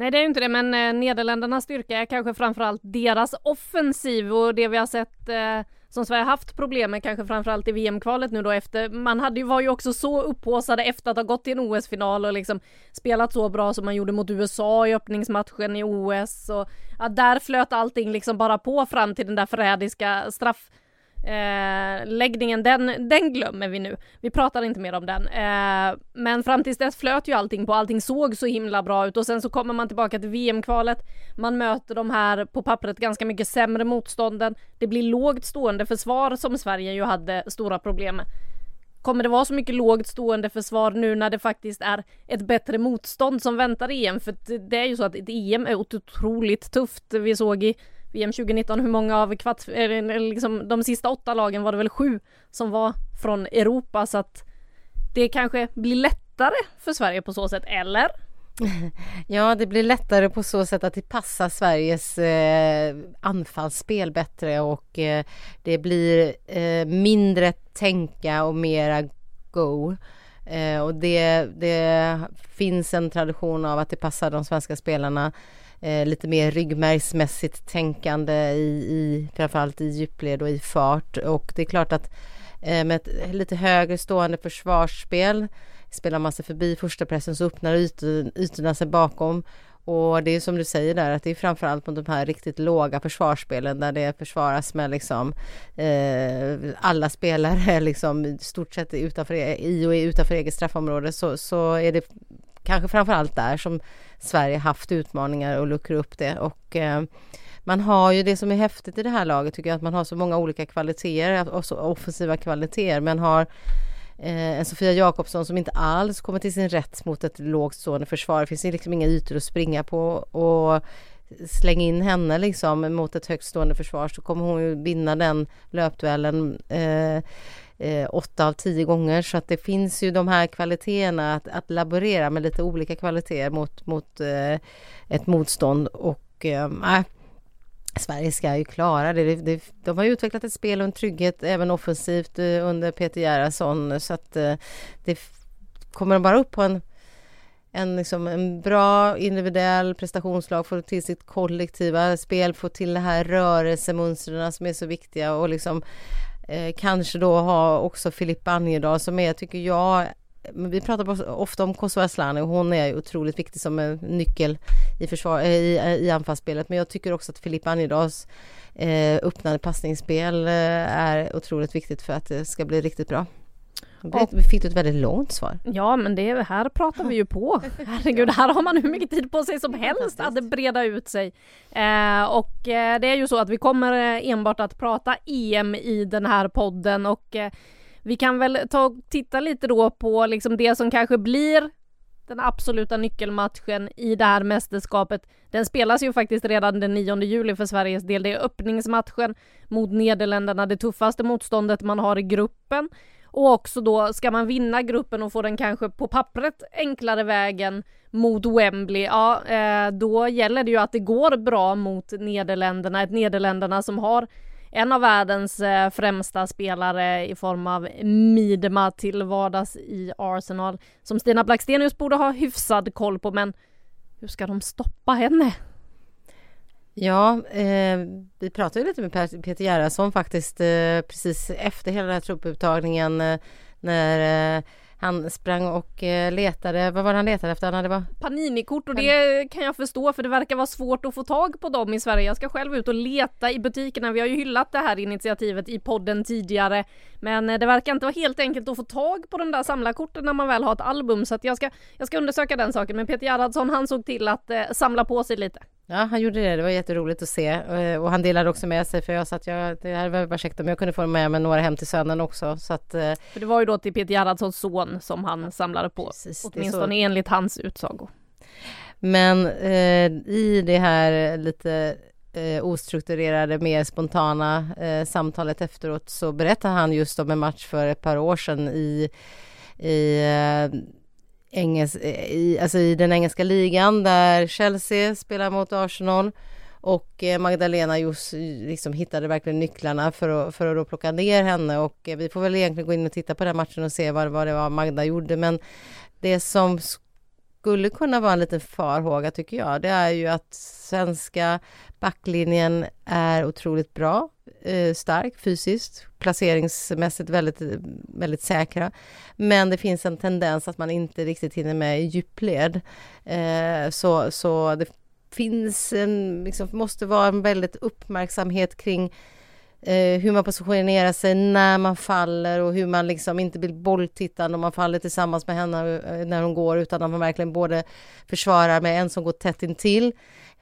Nej det är ju inte det men eh, Nederländernas styrka är kanske framförallt deras offensiv och det vi har sett eh, som Sverige haft problem med kanske framförallt i VM-kvalet nu då efter man hade ju, var ju också så upphåsade efter att ha gått till en OS-final och liksom spelat så bra som man gjorde mot USA i öppningsmatchen i OS och ja, där flöt allting liksom bara på fram till den där förrädiska straff Eh, läggningen, den, den glömmer vi nu. Vi pratar inte mer om den. Eh, men fram tills dess flöt ju allting på, allting såg så himla bra ut och sen så kommer man tillbaka till VM-kvalet. Man möter de här på pappret ganska mycket sämre motstånden. Det blir lågt stående försvar som Sverige ju hade stora problem med. Kommer det vara så mycket lågt stående försvar nu när det faktiskt är ett bättre motstånd som väntar EM? För det är ju så att ett EM är otroligt tufft. Vi såg i VM 2019, hur många av kvarts, liksom de sista åtta lagen var det väl sju som var från Europa så att det kanske blir lättare för Sverige på så sätt, eller? Ja, det blir lättare på så sätt att det passar Sveriges eh, anfallsspel bättre och eh, det blir eh, mindre tänka och mera go. Eh, och det, det finns en tradition av att det passar de svenska spelarna eh, lite mer ryggmärgsmässigt tänkande i, i framförallt i djupled och i fart. Och det är klart att eh, med ett lite högre stående försvarsspel spelar man sig förbi första pressen så öppnar ytor, ytorna sig bakom. Och det är som du säger där att det är framförallt mot de här riktigt låga försvarsspelen där det försvaras med liksom eh, alla spelare liksom i stort sett utanför, e-, i och utanför eget straffområde så, så är det kanske framförallt där som Sverige haft utmaningar och luckra upp det och eh, man har ju det som är häftigt i det här laget tycker jag att man har så många olika kvaliteter och så offensiva kvaliteter men har eh, en Sofia Jakobsson som inte alls kommer till sin rätt mot ett lågt stående försvar. Det finns liksom inga ytor att springa på och släng in henne liksom mot ett högt stående försvar så kommer hon ju vinna den löpduellen. Eh, Eh, åtta av tio gånger så att det finns ju de här kvaliteterna att, att laborera med lite olika kvaliteter mot, mot eh, ett motstånd och eh, äh, Sverige ska ju klara det. det. De har utvecklat ett spel och en trygghet även offensivt eh, under Peter Gerhardsson så att eh, det kommer de bara upp på en en, liksom, en bra individuell prestationslag, få till sitt kollektiva spel, få till det här rörelsemönstren som är så viktiga och liksom eh, kanske då ha också Filippa Anjedal som är, tycker jag, vi pratar ofta om Kosovo Asllani och hon är otroligt viktig som en nyckel i, försvar, eh, i, i anfallsspelet. Men jag tycker också att Filippa Anjedals eh, öppnade passningsspel eh, är otroligt viktigt för att det ska bli riktigt bra. Vi fick ett väldigt långt svar. Ja men det här pratar vi ju på. Herregud, här har man hur mycket tid på sig som helst att breda ut sig. Eh, och eh, det är ju så att vi kommer eh, enbart att prata EM i den här podden och eh, vi kan väl ta och titta lite då på liksom det som kanske blir den absoluta nyckelmatchen i det här mästerskapet. Den spelas ju faktiskt redan den 9 juli för Sveriges del. Det är öppningsmatchen mot Nederländerna, det tuffaste motståndet man har i gruppen. Och också då, ska man vinna gruppen och få den kanske på pappret enklare vägen mot Wembley, ja eh, då gäller det ju att det går bra mot Nederländerna, ett Nederländerna som har en av världens eh, främsta spelare i form av Midema till vardags i Arsenal som Stina Blackstenius borde ha hyfsad koll på men hur ska de stoppa henne? Ja, eh, vi pratade lite med Peter Gerhardsson faktiskt eh, precis efter hela den här truppupptagningen eh, när eh, han sprang och eh, letade, vad var det han letade efter? Han var... Paninikort och det kan jag förstå för det verkar vara svårt att få tag på dem i Sverige. Jag ska själv ut och leta i butikerna. Vi har ju hyllat det här initiativet i podden tidigare. Men eh, det verkar inte vara helt enkelt att få tag på de där samlarkorten när man väl har ett album så att jag ska, jag ska undersöka den saken. Men Peter Gerhardsson han såg till att samla på sig lite. Ja, han gjorde det. Det var jätteroligt att se. Eh, och han delade också med sig, för jag sa att jag, det här var ursäkta, men jag kunde få med mig några hem till sönen också. Så att, eh, för det var ju då till Peter Gerhardssons son som han samlade på, Precis, åtminstone enligt hans utsago. Men eh, i det här lite eh, ostrukturerade, mer spontana eh, samtalet efteråt så berättade han just om en match för ett par år sedan i, i eh, engels, eh, i, alltså i den engelska ligan där Chelsea spelar mot Arsenal och eh, Magdalena just liksom hittade verkligen nycklarna för att, för att då plocka ner henne och eh, vi får väl egentligen gå in och titta på den matchen och se vad, vad det var Magda gjorde men det som skulle kunna vara en liten farhåga tycker jag, det är ju att svenska backlinjen är otroligt bra, Eh, stark fysiskt, placeringsmässigt väldigt, väldigt säkra. Men det finns en tendens att man inte riktigt hinner med i djupled. Eh, så, så det finns en, liksom, måste vara en väldigt uppmärksamhet kring eh, hur man positionerar sig när man faller och hur man liksom inte blir bolltittande om man faller tillsammans med henne när hon går utan att man verkligen både försvarar med en som går tätt intill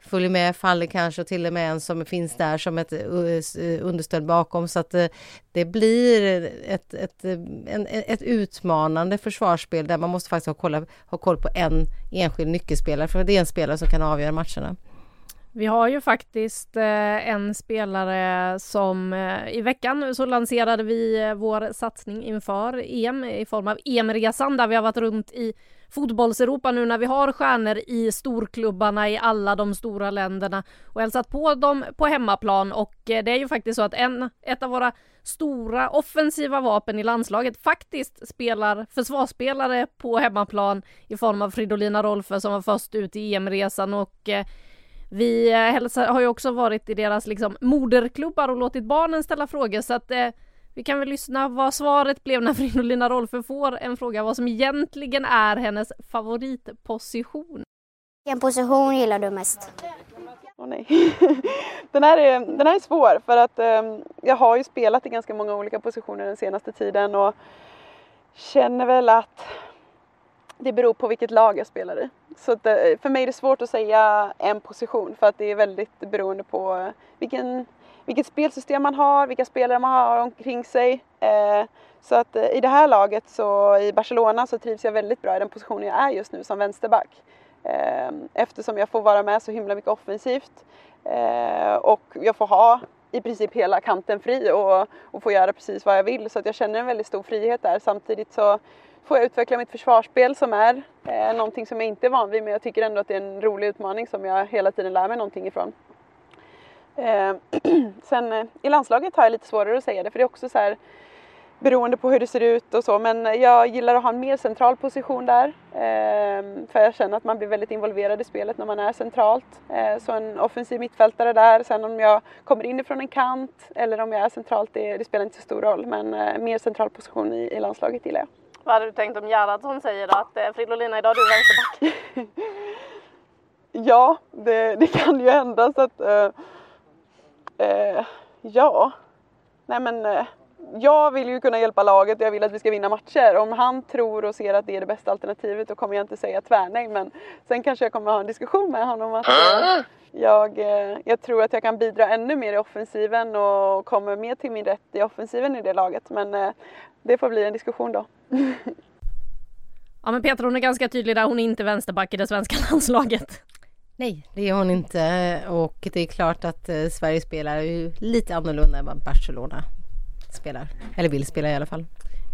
följer med, faller kanske och till och med en som finns där som ett eh, eh, understöd bakom så att eh, det blir ett, ett, en, ett utmanande försvarsspel där man måste faktiskt ha koll, ha koll på en enskild nyckelspelare för det är en spelare som kan avgöra matcherna. Vi har ju faktiskt en spelare som i veckan så lanserade vi vår satsning inför EM i form av EM-resan där vi har varit runt i fotbolls-Europa nu när vi har stjärnor i storklubbarna i alla de stora länderna och hälsat på dem på hemmaplan. Och eh, det är ju faktiskt så att en, ett av våra stora offensiva vapen i landslaget faktiskt spelar försvarsspelare på hemmaplan i form av Fridolina Rolfö som var först ut i EM-resan. Och eh, vi eh, hälsar, har ju också varit i deras liksom moderklubbar och låtit barnen ställa frågor. Så att vi kan väl lyssna vad svaret blev när Fridolina Rolfö får en fråga vad som egentligen är hennes favoritposition. Vilken position gillar du mest? Oh, nej. den, här är, den här är svår för att um, jag har ju spelat i ganska många olika positioner den senaste tiden och känner väl att det beror på vilket lag jag spelar i. Så det, eh, för mig är det svårt att säga en position för att det är väldigt beroende på vilken, vilket spelsystem man har, vilka spelare man har omkring sig. Eh, så att eh, i det här laget så i Barcelona så trivs jag väldigt bra i den positionen jag är just nu som vänsterback. Eh, eftersom jag får vara med så himla mycket offensivt och jag får ha i princip hela kanten fri och, och får göra precis vad jag vill så att jag känner en väldigt stor frihet där. Samtidigt så får jag utveckla mitt försvarsspel som är eh, någonting som jag inte är van vid men jag tycker ändå att det är en rolig utmaning som jag hela tiden lär mig någonting ifrån. Eh, sen eh, i landslaget har jag lite svårare att säga det för det är också så här beroende på hur det ser ut och så men jag gillar att ha en mer central position där eh, för jag känner att man blir väldigt involverad i spelet när man är centralt. Så en offensiv mittfältare där, sen om jag kommer inifrån en kant eller om jag är centralt det, det spelar inte så stor roll men mer central position i, i landslaget gillar jag. Vad hade du tänkt om Gerhardsson säger att eh, Fridolina idag är du vänsterback? ja, det, det, kan ju hända så att eh, ja, nej men eh, jag vill ju kunna hjälpa laget och jag vill att vi ska vinna matcher. Om han tror och ser att det är det bästa alternativet då kommer jag inte säga tvärnej men sen kanske jag kommer ha en diskussion med honom att eh, jag, eh, jag tror att jag kan bidra ännu mer i offensiven och kommer mer till min rätt i offensiven i det laget men eh, det får bli en diskussion då. ja men Petra hon är ganska tydlig där, hon är inte vänsterback i det svenska landslaget. Nej, det är hon inte och det är klart att eh, Sverige spelar ju lite annorlunda än vad Barcelona spelar, eller vill spela i alla fall.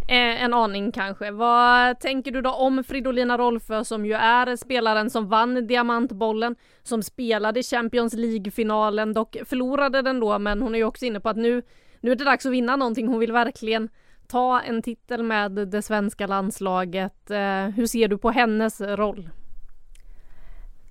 Eh, en aning kanske. Vad tänker du då om Fridolina Rolfö som ju är spelaren som vann Diamantbollen, som spelade Champions League-finalen, dock förlorade den då, men hon är ju också inne på att nu, nu är det dags att vinna någonting. Hon vill verkligen ta en titel med det svenska landslaget. Eh, hur ser du på hennes roll?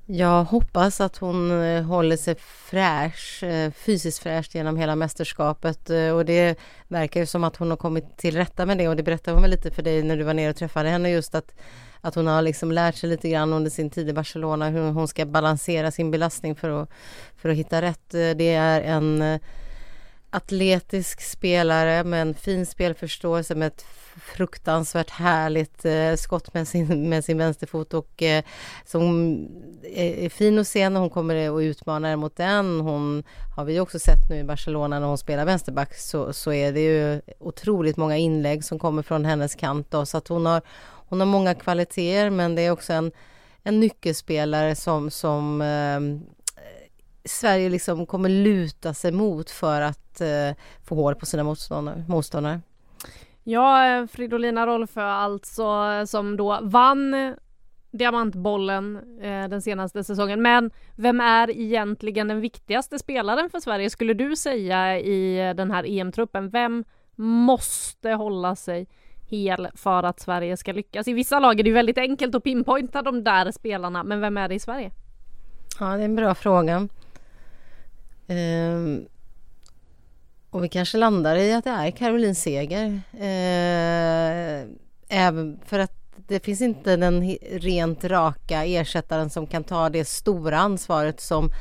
Jag hoppas att hon eh, håller sig fräsch, eh, fysiskt fräsch genom hela mästerskapet eh, och det verkar ju som att hon har kommit till rätta med det och det berättade hon väl lite för dig när du var nere och träffade henne just att att hon har liksom lärt sig lite grann under sin tid i Barcelona hur hon ska balansera sin belastning för att, för att hitta rätt. Det är en atletisk spelare med en fin spelförståelse med ett fruktansvärt härligt eh, skott med sin, med sin vänsterfot och eh, som är, är, fin att se när hon kommer och utmanar mot den. Hon har vi också sett nu i Barcelona när hon spelar vänsterback så, så är det ju otroligt många inlägg som kommer från hennes kant då, så att hon har, hon har många kvaliteter men det är också en, en nyckelspelare som, som eh, Sverige liksom kommer luta sig mot för att eh, få hål på sina motståndare. motståndare. Ja, Fridolina Rolfö alltså som då vann Diamantbollen eh, den senaste säsongen. Men vem är egentligen den viktigaste spelaren för Sverige skulle du säga i den här EM-truppen? Vem måste hålla sig hel för att Sverige ska lyckas? I vissa lag är det väldigt enkelt att pinpointa de där spelarna, men vem är det i Sverige? Ja, det är en bra fråga. Um, och vi kanske landar i att det är Caroline Seger. Eh, även för att det finns inte den rent raka ersättaren som kan ta det stora ansvaret som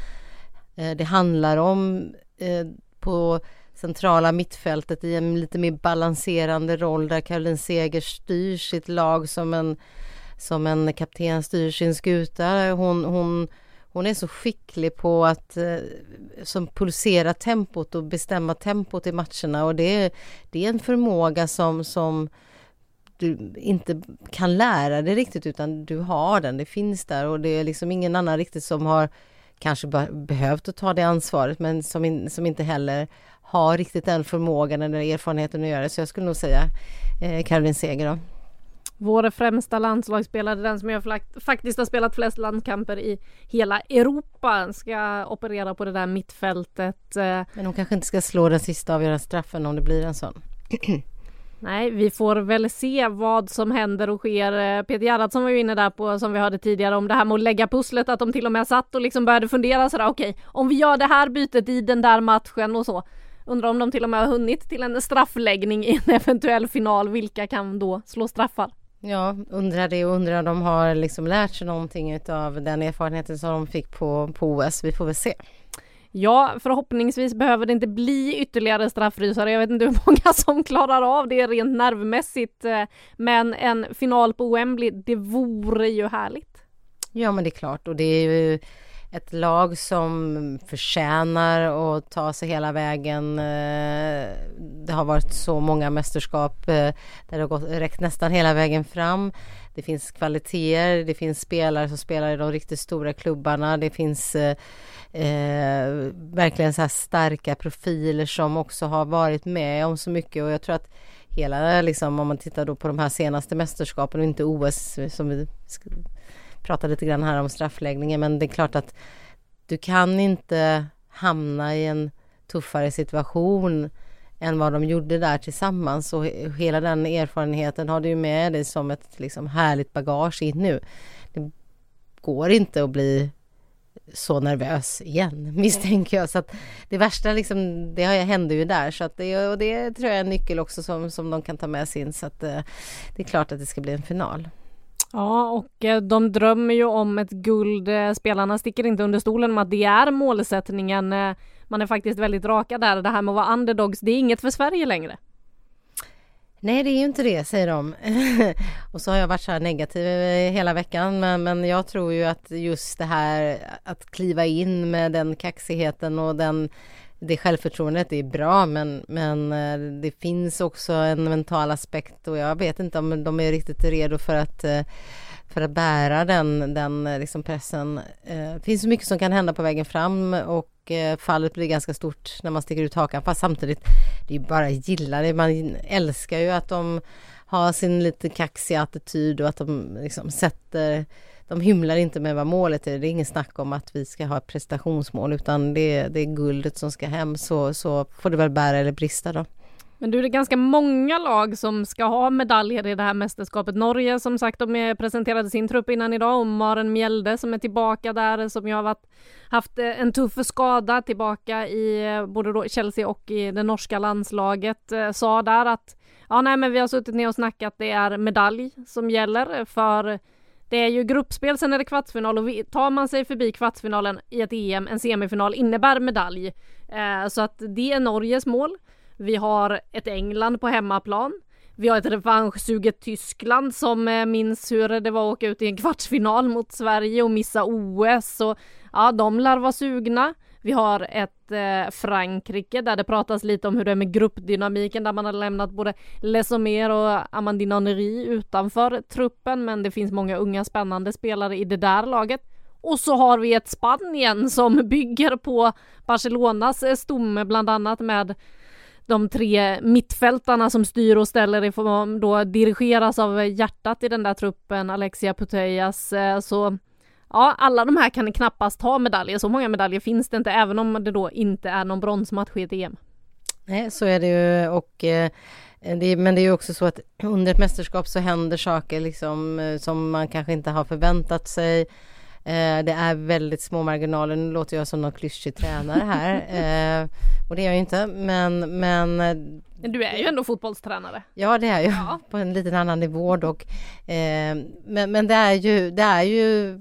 eh, det handlar om eh, på centrala mittfältet i en lite mer balanserande roll där Caroline Seger styr sitt lag som en, som en kapten styr sin skuta. Hon, hon hon är så skicklig på att eh, som pulsera tempot och bestämma tempot i matcherna och det är, det är en förmåga som, som du inte kan lära dig riktigt utan du har den, det finns där och det är liksom ingen annan riktigt som har kanske behövt att ta det ansvaret men som, in, som inte heller har riktigt den förmågan eller erfarenheten att göra det. Så jag skulle nog säga eh, Caroline Seger då. Vår främsta landslagsspelare, den som jag faktiskt har spelat flest landskamper i hela Europa, ska operera på det där mittfältet. Eh. Men hon kanske inte ska slå den sista avgörande straffen om det blir en sån. Nej, vi får väl se vad som händer och sker. Eh, Peter Gerhardsson var ju inne där på, som vi hörde tidigare, om det här med att lägga pusslet, att de till och med satt och liksom började fundera sådär, okej, okay, om vi gör det här bytet i den där matchen och så. Undrar om de till och med har hunnit till en straffläggning i en eventuell final. Vilka kan då slå straffar? Ja, undrar det och undrar om de har liksom lärt sig någonting av den erfarenheten som de fick på, på OS. Vi får väl se. Ja, förhoppningsvis behöver det inte bli ytterligare straffrysare. Jag vet inte hur många som klarar av det rent nervmässigt. Eh, men en final på Wembley, det vore ju härligt. Ja, men det är klart och det är ju ett lag som förtjänar att ta sig hela vägen. Eh, det har varit så många mästerskap eh, där det har gått, räckt nästan hela vägen fram. Det finns kvaliteter, det finns spelare som spelar i de riktigt stora klubbarna. Det finns eh, eh, verkligen så här starka profiler som också har varit med om så mycket och jag tror att hela liksom om man tittar då på de här senaste mästerskapen och inte OS som vi pratade lite grann här om straffläggningen men det är klart att du kan inte hamna i en tuffare situation än vad de gjorde där tillsammans och hela den erfarenheten har du ju med dig som ett liksom härligt bagage in nu. Det går inte att bli så nervös igen misstänker jag. Så att det värsta liksom, det hände ju där så att det, och det tror jag är en nyckel också som, som de kan ta med sig in så att eh, det är klart att det ska bli en final. Ja, och eh, de drömmer ju om ett guld. Eh, spelarna sticker inte under stolen med att det är målsättningen. Eh, man är faktiskt väldigt raka där. Det här med att vara underdogs, det är inget för Sverige längre. Nej, det är ju inte det, säger de. och så har jag varit så här negativ hela veckan, men, men jag tror ju att just det här att kliva in med den kaxigheten och den det självförtroendet är bra men, men eh, det finns också en mental aspekt och jag vet inte om de är riktigt redo för att eh, för att bära den, den eh, liksom pressen. Det finns så mycket som kan hända på vägen fram och fallet blir ganska stort när man sticker ut hakan fast samtidigt det är bara gilla det. Man älskar ju att de har sin lite kaxiga attityd och att de liksom sätter de hymlar inte med vad målet är. Det är ingen snack om att vi ska ha ett prestationsmål utan det, det är guldet som ska hem. Så, så får det väl bära eller brista då. Men du, det är ganska många lag som ska ha medaljer i det här mästerskapet. Norge som sagt, de presenterade sin trupp innan idag och Maren Mjelde som är tillbaka där som ju har varit, haft eh, en tuff skada tillbaka i eh, både då Chelsea och i det norska landslaget. Eh, sa där att ja, nej, men vi har suttit ner och snackat. Det är medalj som gäller för det är ju gruppspel, sen är det kvartsfinal och tar man sig förbi kvartsfinalen i ett EM, en semifinal innebär medalj. Eh, så att det är Norges mål. Vi har ett England på hemmaplan. Vi har ett revanschsuget Tyskland som eh, minns hur det var att åka ut i en kvartsfinal mot Sverige och missa OS. Och, ja, de lär vara sugna. Vi har ett eh, Frankrike där det pratas lite om hur det är med gruppdynamiken där man har lämnat både Lesomer och Amandine Henry utanför truppen men det finns många unga spännande spelare i det där laget. Och så har vi ett Spanien som bygger på Barcelonas eh, stomme bland annat med de tre mittfältarna som styr och ställer ifrån då dirigeras av hjärtat i den där truppen, Alexia Putellas. Eh, så ja, alla de här kan knappast ta medaljer. Så många medaljer finns det inte, även om det då inte är någon bronsmatch i ett EM. Nej, så är det ju och eh, det, men det är ju också så att under ett mästerskap så händer saker liksom eh, som man kanske inte har förväntat sig. Eh, det är väldigt små marginaler. Nu låter jag som någon klyschig tränare här. eh, och det är jag ju inte, men, men... Du är ju ändå fotbollstränare. Ja, det är jag. Ja. På en liten annan nivå dock. Men, men det är ju, det är ju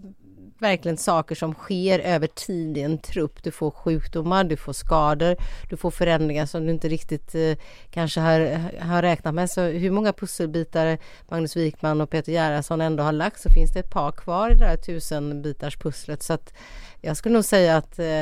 verkligen saker som sker över tid i en trupp. Du får sjukdomar, du får skador, du får förändringar som du inte riktigt eh, kanske har, har räknat med. Så hur många pusselbitar Magnus Wikman och Peter Gerhardsson ändå har lagt så finns det ett par kvar i det här tusenbitars pusslet. Så att jag skulle nog säga att eh,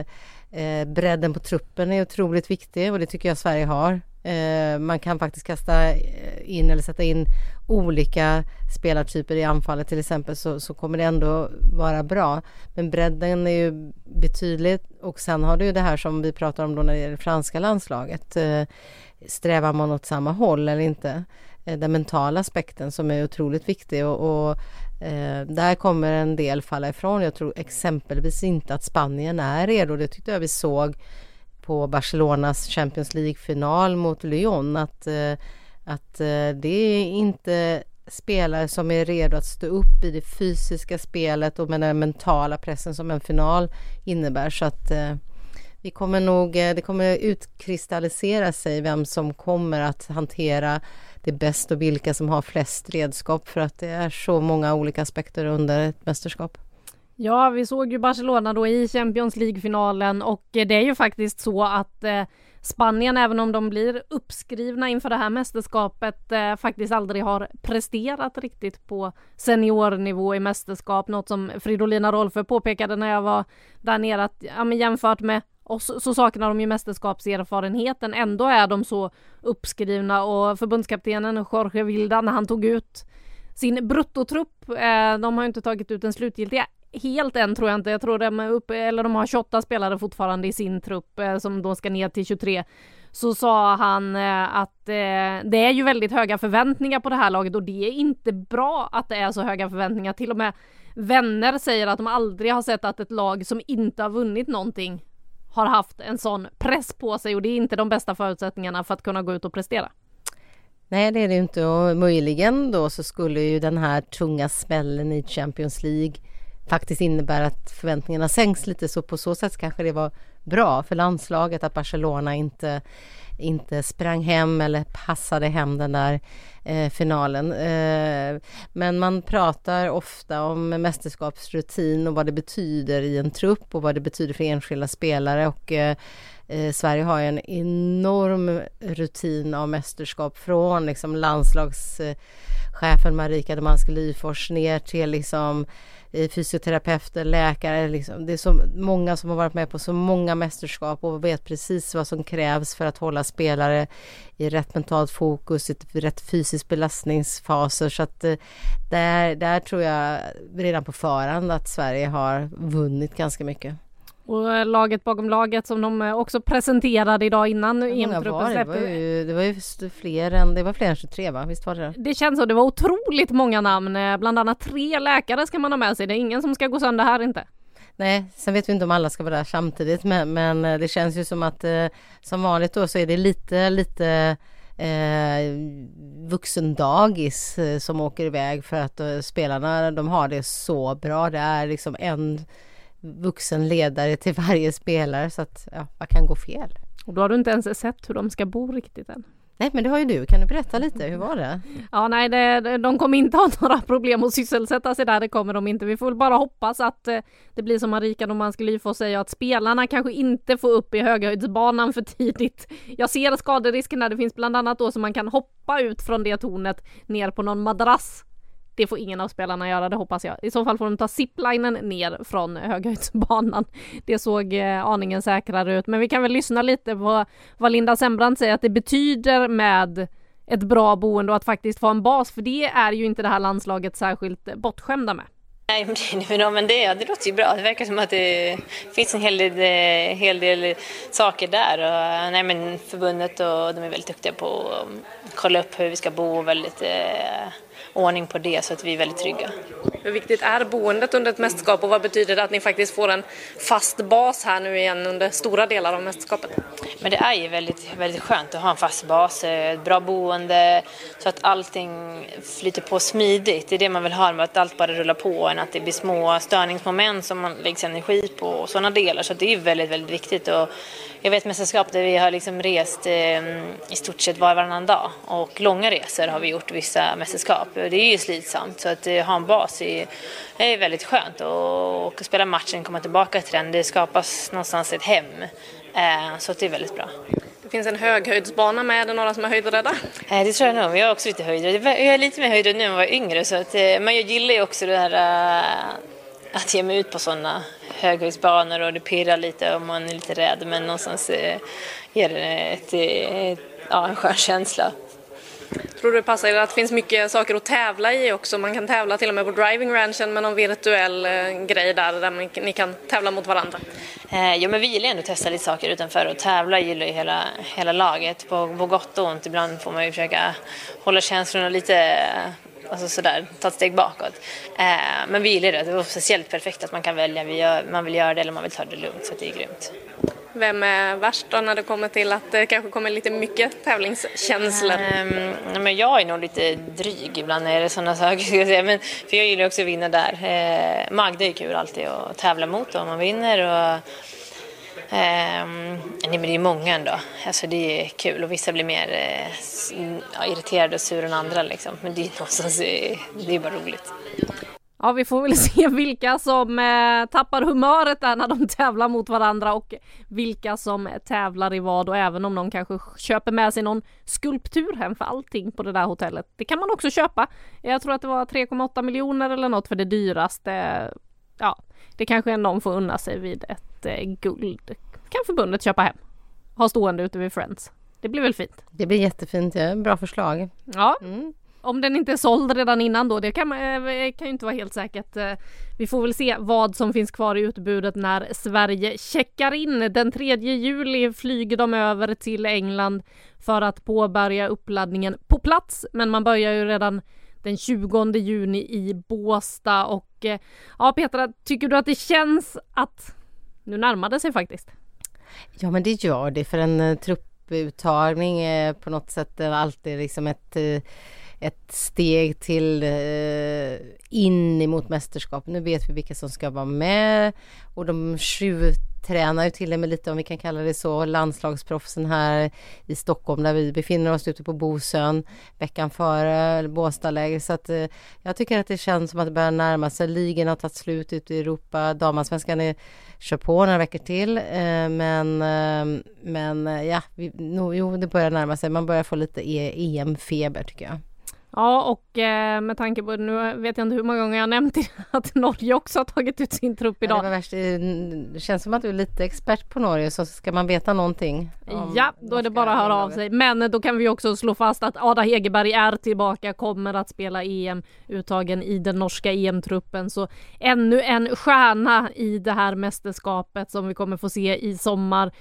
eh bredden på truppen är otroligt viktig och det tycker jag Sverige har. Eh, man kan faktiskt kasta eh, in eller sätta in olika spelartyper i anfallet till exempel så, så kommer det ändå vara bra. Men bredden är ju betydligt och sen har du ju det här som vi pratar om då när det gäller franska landslaget. Eh, strävar man åt samma håll eller inte? Den mentala aspekten som är otroligt viktig och, och där kommer en del falla ifrån. Jag tror exempelvis inte att Spanien är redo. Det tyckte jag vi såg på Barcelonas Champions League-final mot Lyon att, eh, att eh, det är inte spelare som är redo att stå upp i det fysiska spelet och med den mentala pressen som en final innebär. Så att eh, vi kommer nog, det kommer utkristallisera sig vem som kommer att hantera det bäst och vilka som har flest redskap för att det är så många olika aspekter under ett mästerskap. Ja, vi såg ju Barcelona då i Champions League-finalen och eh, det är ju faktiskt så att eh, Spanien, även om de blir uppskrivna inför det här mästerskapet, eh, faktiskt aldrig har presterat riktigt på seniornivå i mästerskap. Något som Fridolina Rolfö påpekade när jag var där nere att ja, men jämfört med oss så saknar de ju mästerskapserfarenheten. Ändå är de så uppskrivna och förbundskaptenen Jorge Vilda när han tog ut sin bruttotrupp, eh, de har inte tagit ut den slutgiltiga helt än tror jag inte. Jag tror de är uppe, eller de har 28 spelare fortfarande i sin trupp eh, som då ska ner till 23. Så sa han eh, att eh, det är ju väldigt höga förväntningar på det här laget och det är inte bra att det är så höga förväntningar. Till och med vänner säger att de aldrig har sett att ett lag som inte har vunnit någonting har haft en sån press på sig och det är inte de bästa förutsättningarna för att kunna gå ut och prestera. Nej, det är det inte och möjligen då så skulle ju den här tunga smällen i Champions League faktiskt innebär att förväntningarna sänks lite så på så sätt kanske det var bra för landslaget att Barcelona inte inte sprang hem eller passade hem den där eh, finalen. Eh, men man pratar ofta om mästerskapsrutin och vad det betyder i en trupp och vad det betyder för enskilda spelare och eh, eh Sverige har ju en enorm rutin av mästerskap från liksom landslagschefen Marika Demanski Lyfors ner till liksom eh, fysioterapeuter, läkare. Liksom. Det är så många som har varit med på så många mästerskap och vet precis vad som krävs för att hålla spelare i rätt mentalt fokus, i rätt fysisk belastningsfaser. Så att eh, där, där tror jag redan på förhand att Sverige har vunnit ganska mycket. Och eh, laget bakom laget som de eh, också presenterade idag innan EM-truppen det? Var ju, det var ju fler än, det var fler än 23 va? Visst var det det? känns så. Det var otroligt många namn. Bland annat tre läkare ska man ha med sig. Det är ingen som ska gå sönder här inte. Nej, sen vet vi inte om alla ska vara där samtidigt men, men eh, det känns ju som att eh, som vanligt då så är det lite, lite eh, vuxendagis eh, som åker iväg för att spelarna de har det så bra. Det är liksom en vuxen ledare till varje spelare så att ja, vad kan gå fel? Och då har du inte ens sett hur de ska bo riktigt än. Nej men det har ju du, kan du berätta lite, hur var det? Ja nej, det, de kommer inte ha några problem att sysselsätta sig där, det kommer de inte. Vi får väl bara hoppas att eh, det blir som Marika Domanski Lyfors säger, att spelarna kanske inte får upp i höghöjdsbanan för tidigt. Jag ser skaderisken där, det finns bland annat då så man kan hoppa ut från det tornet ner på någon madrass det får ingen av spelarna göra, det hoppas jag. I så fall får de ta ziplinen ner från höghöjdsbanan. Det såg eh, aningen säkrare ut, men vi kan väl lyssna lite på vad Linda Sembrant säger att det betyder med ett bra boende och att faktiskt få en bas, för det är ju inte det här landslaget särskilt bortskämda med. Nej, men det, det låter ju bra. Det verkar som att det finns en hel del, eh, hel del saker där. Och, eh, nej, men förbundet och de är väldigt duktiga på att kolla upp hur vi ska bo och väldigt eh, ordning på det så att vi är väldigt trygga. Hur viktigt är boendet under ett mästerskap och vad betyder det att ni faktiskt får en fast bas här nu igen under stora delar av mästerskapet? Men det är ju väldigt, väldigt skönt att ha en fast bas, ett eh, bra boende så att allting flyter på smidigt. Det är det man vill ha, att allt bara rullar på än att det blir små störningsmoment som man lägger energi på och sådana delar. Så det är väldigt, väldigt viktigt. Och jag vet mästerskap där vi har liksom rest eh, i stort sett var och varannan dag och långa resor har vi gjort vissa mästerskap. Det är ju slitsamt så att eh, ha en bas är, är väldigt skönt och, och spela matchen, komma tillbaka till den, det skapas någonstans ett hem. Eh, så det är väldigt bra. Det finns en höghöjdsbana med, är det några som är höjdrädda? Eh, det tror jag nog, jag är också lite höjdrädd. Jag är lite mer höjdrädd nu än jag var yngre så att, eh, men jag gillar ju också det här eh, att ge mig ut på sådana höghöjdsbanor och det pirrar lite och man är lite rädd men någonstans eh, ger det ett, ett, ja, en skön känsla. Tror du det passar er att det finns mycket saker att tävla i också? Man kan tävla till och med på driving ranchen med någon virtuell eh, grej där, där man, ni kan tävla mot varandra. Eh, ja, men vi gillar ändå att testa lite saker utanför och tävla gillar ju hela, hela laget på, på gott och ont. Ibland får man ju försöka hålla känslorna lite alltså sådär, ta ett steg bakåt. Eh, men vi gillar det, det var speciellt perfekt att man kan välja, vi gör, man vill göra det eller man vill ta det lugnt, så det är grymt. Vem är värst då när det kommer till att det kanske kommer lite mycket tävlingskänslor? Um, men jag är nog lite dryg ibland när det är sådana saker. Ska jag säga. Men, för jag gillar också att vinna där. Uh, Magda är kul alltid att tävla mot om man vinner. Och, um, nej, men det är många ändå. Alltså, det är kul och vissa blir mer eh, ja, irriterade och sura än andra. Liksom. Men det är, någonstans, det är bara roligt. Ja, vi får väl se vilka som eh, tappar humöret där när de tävlar mot varandra och vilka som tävlar i vad och även om någon kanske köper med sig någon skulptur hem för allting på det där hotellet. Det kan man också köpa. Jag tror att det var 3,8 miljoner eller något för det dyraste. Ja, det kanske någon får unna sig vid ett eh, guld. Kan förbundet köpa hem. Ha stående ute vid Friends. Det blir väl fint? Det blir jättefint, ja. bra förslag. Ja. Mm. Om den inte är såld redan innan då, det kan, eh, kan ju inte vara helt säkert. Eh, vi får väl se vad som finns kvar i utbudet när Sverige checkar in. Den 3 juli flyger de över till England för att påbörja uppladdningen på plats. Men man börjar ju redan den 20 juni i Båsta och eh, ja Petra, tycker du att det känns att nu närmar det sig faktiskt? Ja men det gör det för en eh, trupputtagning är på något sätt eh, alltid liksom ett ett steg till eh, in emot mästerskap. Nu vet vi vilka som ska vara med och de tjuvtränar tränar ju till och med lite om vi kan kalla det så landslagsproffsen här i Stockholm där vi befinner oss ute på Bosön veckan före Båstadläger så att eh, jag tycker att det känns som att det börjar närma sig. Ligan har tagit slut ute i Europa. Damallsvenskan kör på några veckor till eh, men eh, men eh, ja, vi, no, jo det börjar närma sig. Man börjar få lite e- EM-feber tycker jag. Ja och eh, med tanke på, nu vet jag inte hur många gånger jag nämnt att Norge också har tagit ut sin trupp idag. Ja, det, värst, det känns som att du är lite expert på Norge så ska man veta någonting. Ja, då är det bara att höra av sig. Men då kan vi också slå fast att Ada Hegerberg är tillbaka, kommer att spela EM-uttagen i den norska EM-truppen. Så ännu en stjärna i det här mästerskapet som vi kommer få se i sommar.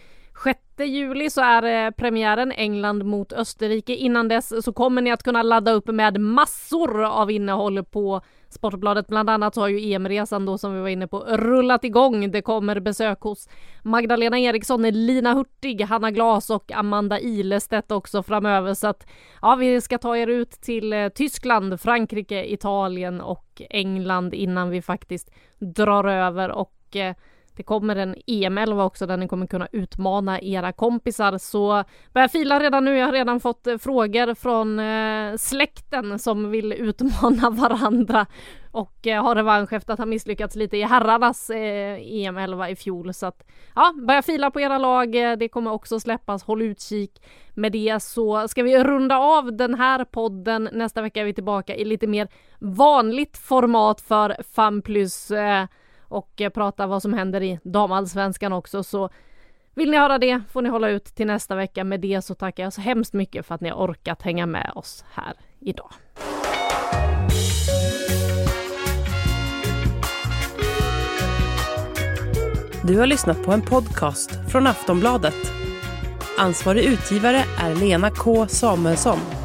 6 juli så är eh, premiären England mot Österrike. Innan dess så kommer ni att kunna ladda upp med massor av innehåll på Sportbladet. Bland annat så har ju EM-resan då som vi var inne på rullat igång. Det kommer besök hos Magdalena Eriksson, Lina Hurtig, Hanna Glas och Amanda Ilestedt också framöver. Så att ja, vi ska ta er ut till eh, Tyskland, Frankrike, Italien och England innan vi faktiskt drar över och eh, det kommer en EM11 också där ni kommer kunna utmana era kompisar så börja fila redan nu. Jag har redan fått eh, frågor från eh, släkten som vill utmana varandra och eh, har revansch efter att ha misslyckats lite i herrarnas eh, EM11 i fjol så att ja, börja fila på era lag. Eh, det kommer också släppas. Håll utkik med det så ska vi runda av den här podden. Nästa vecka är vi tillbaka i lite mer vanligt format för FAM plus och eh, prata vad som händer i damallsvenskan också. Så vill ni höra det får ni hålla ut till nästa vecka. Med det så tackar jag så hemskt mycket för att ni har orkat hänga med oss här idag. Du har lyssnat på en podcast från Aftonbladet. Ansvarig utgivare är Lena K Samuelsson.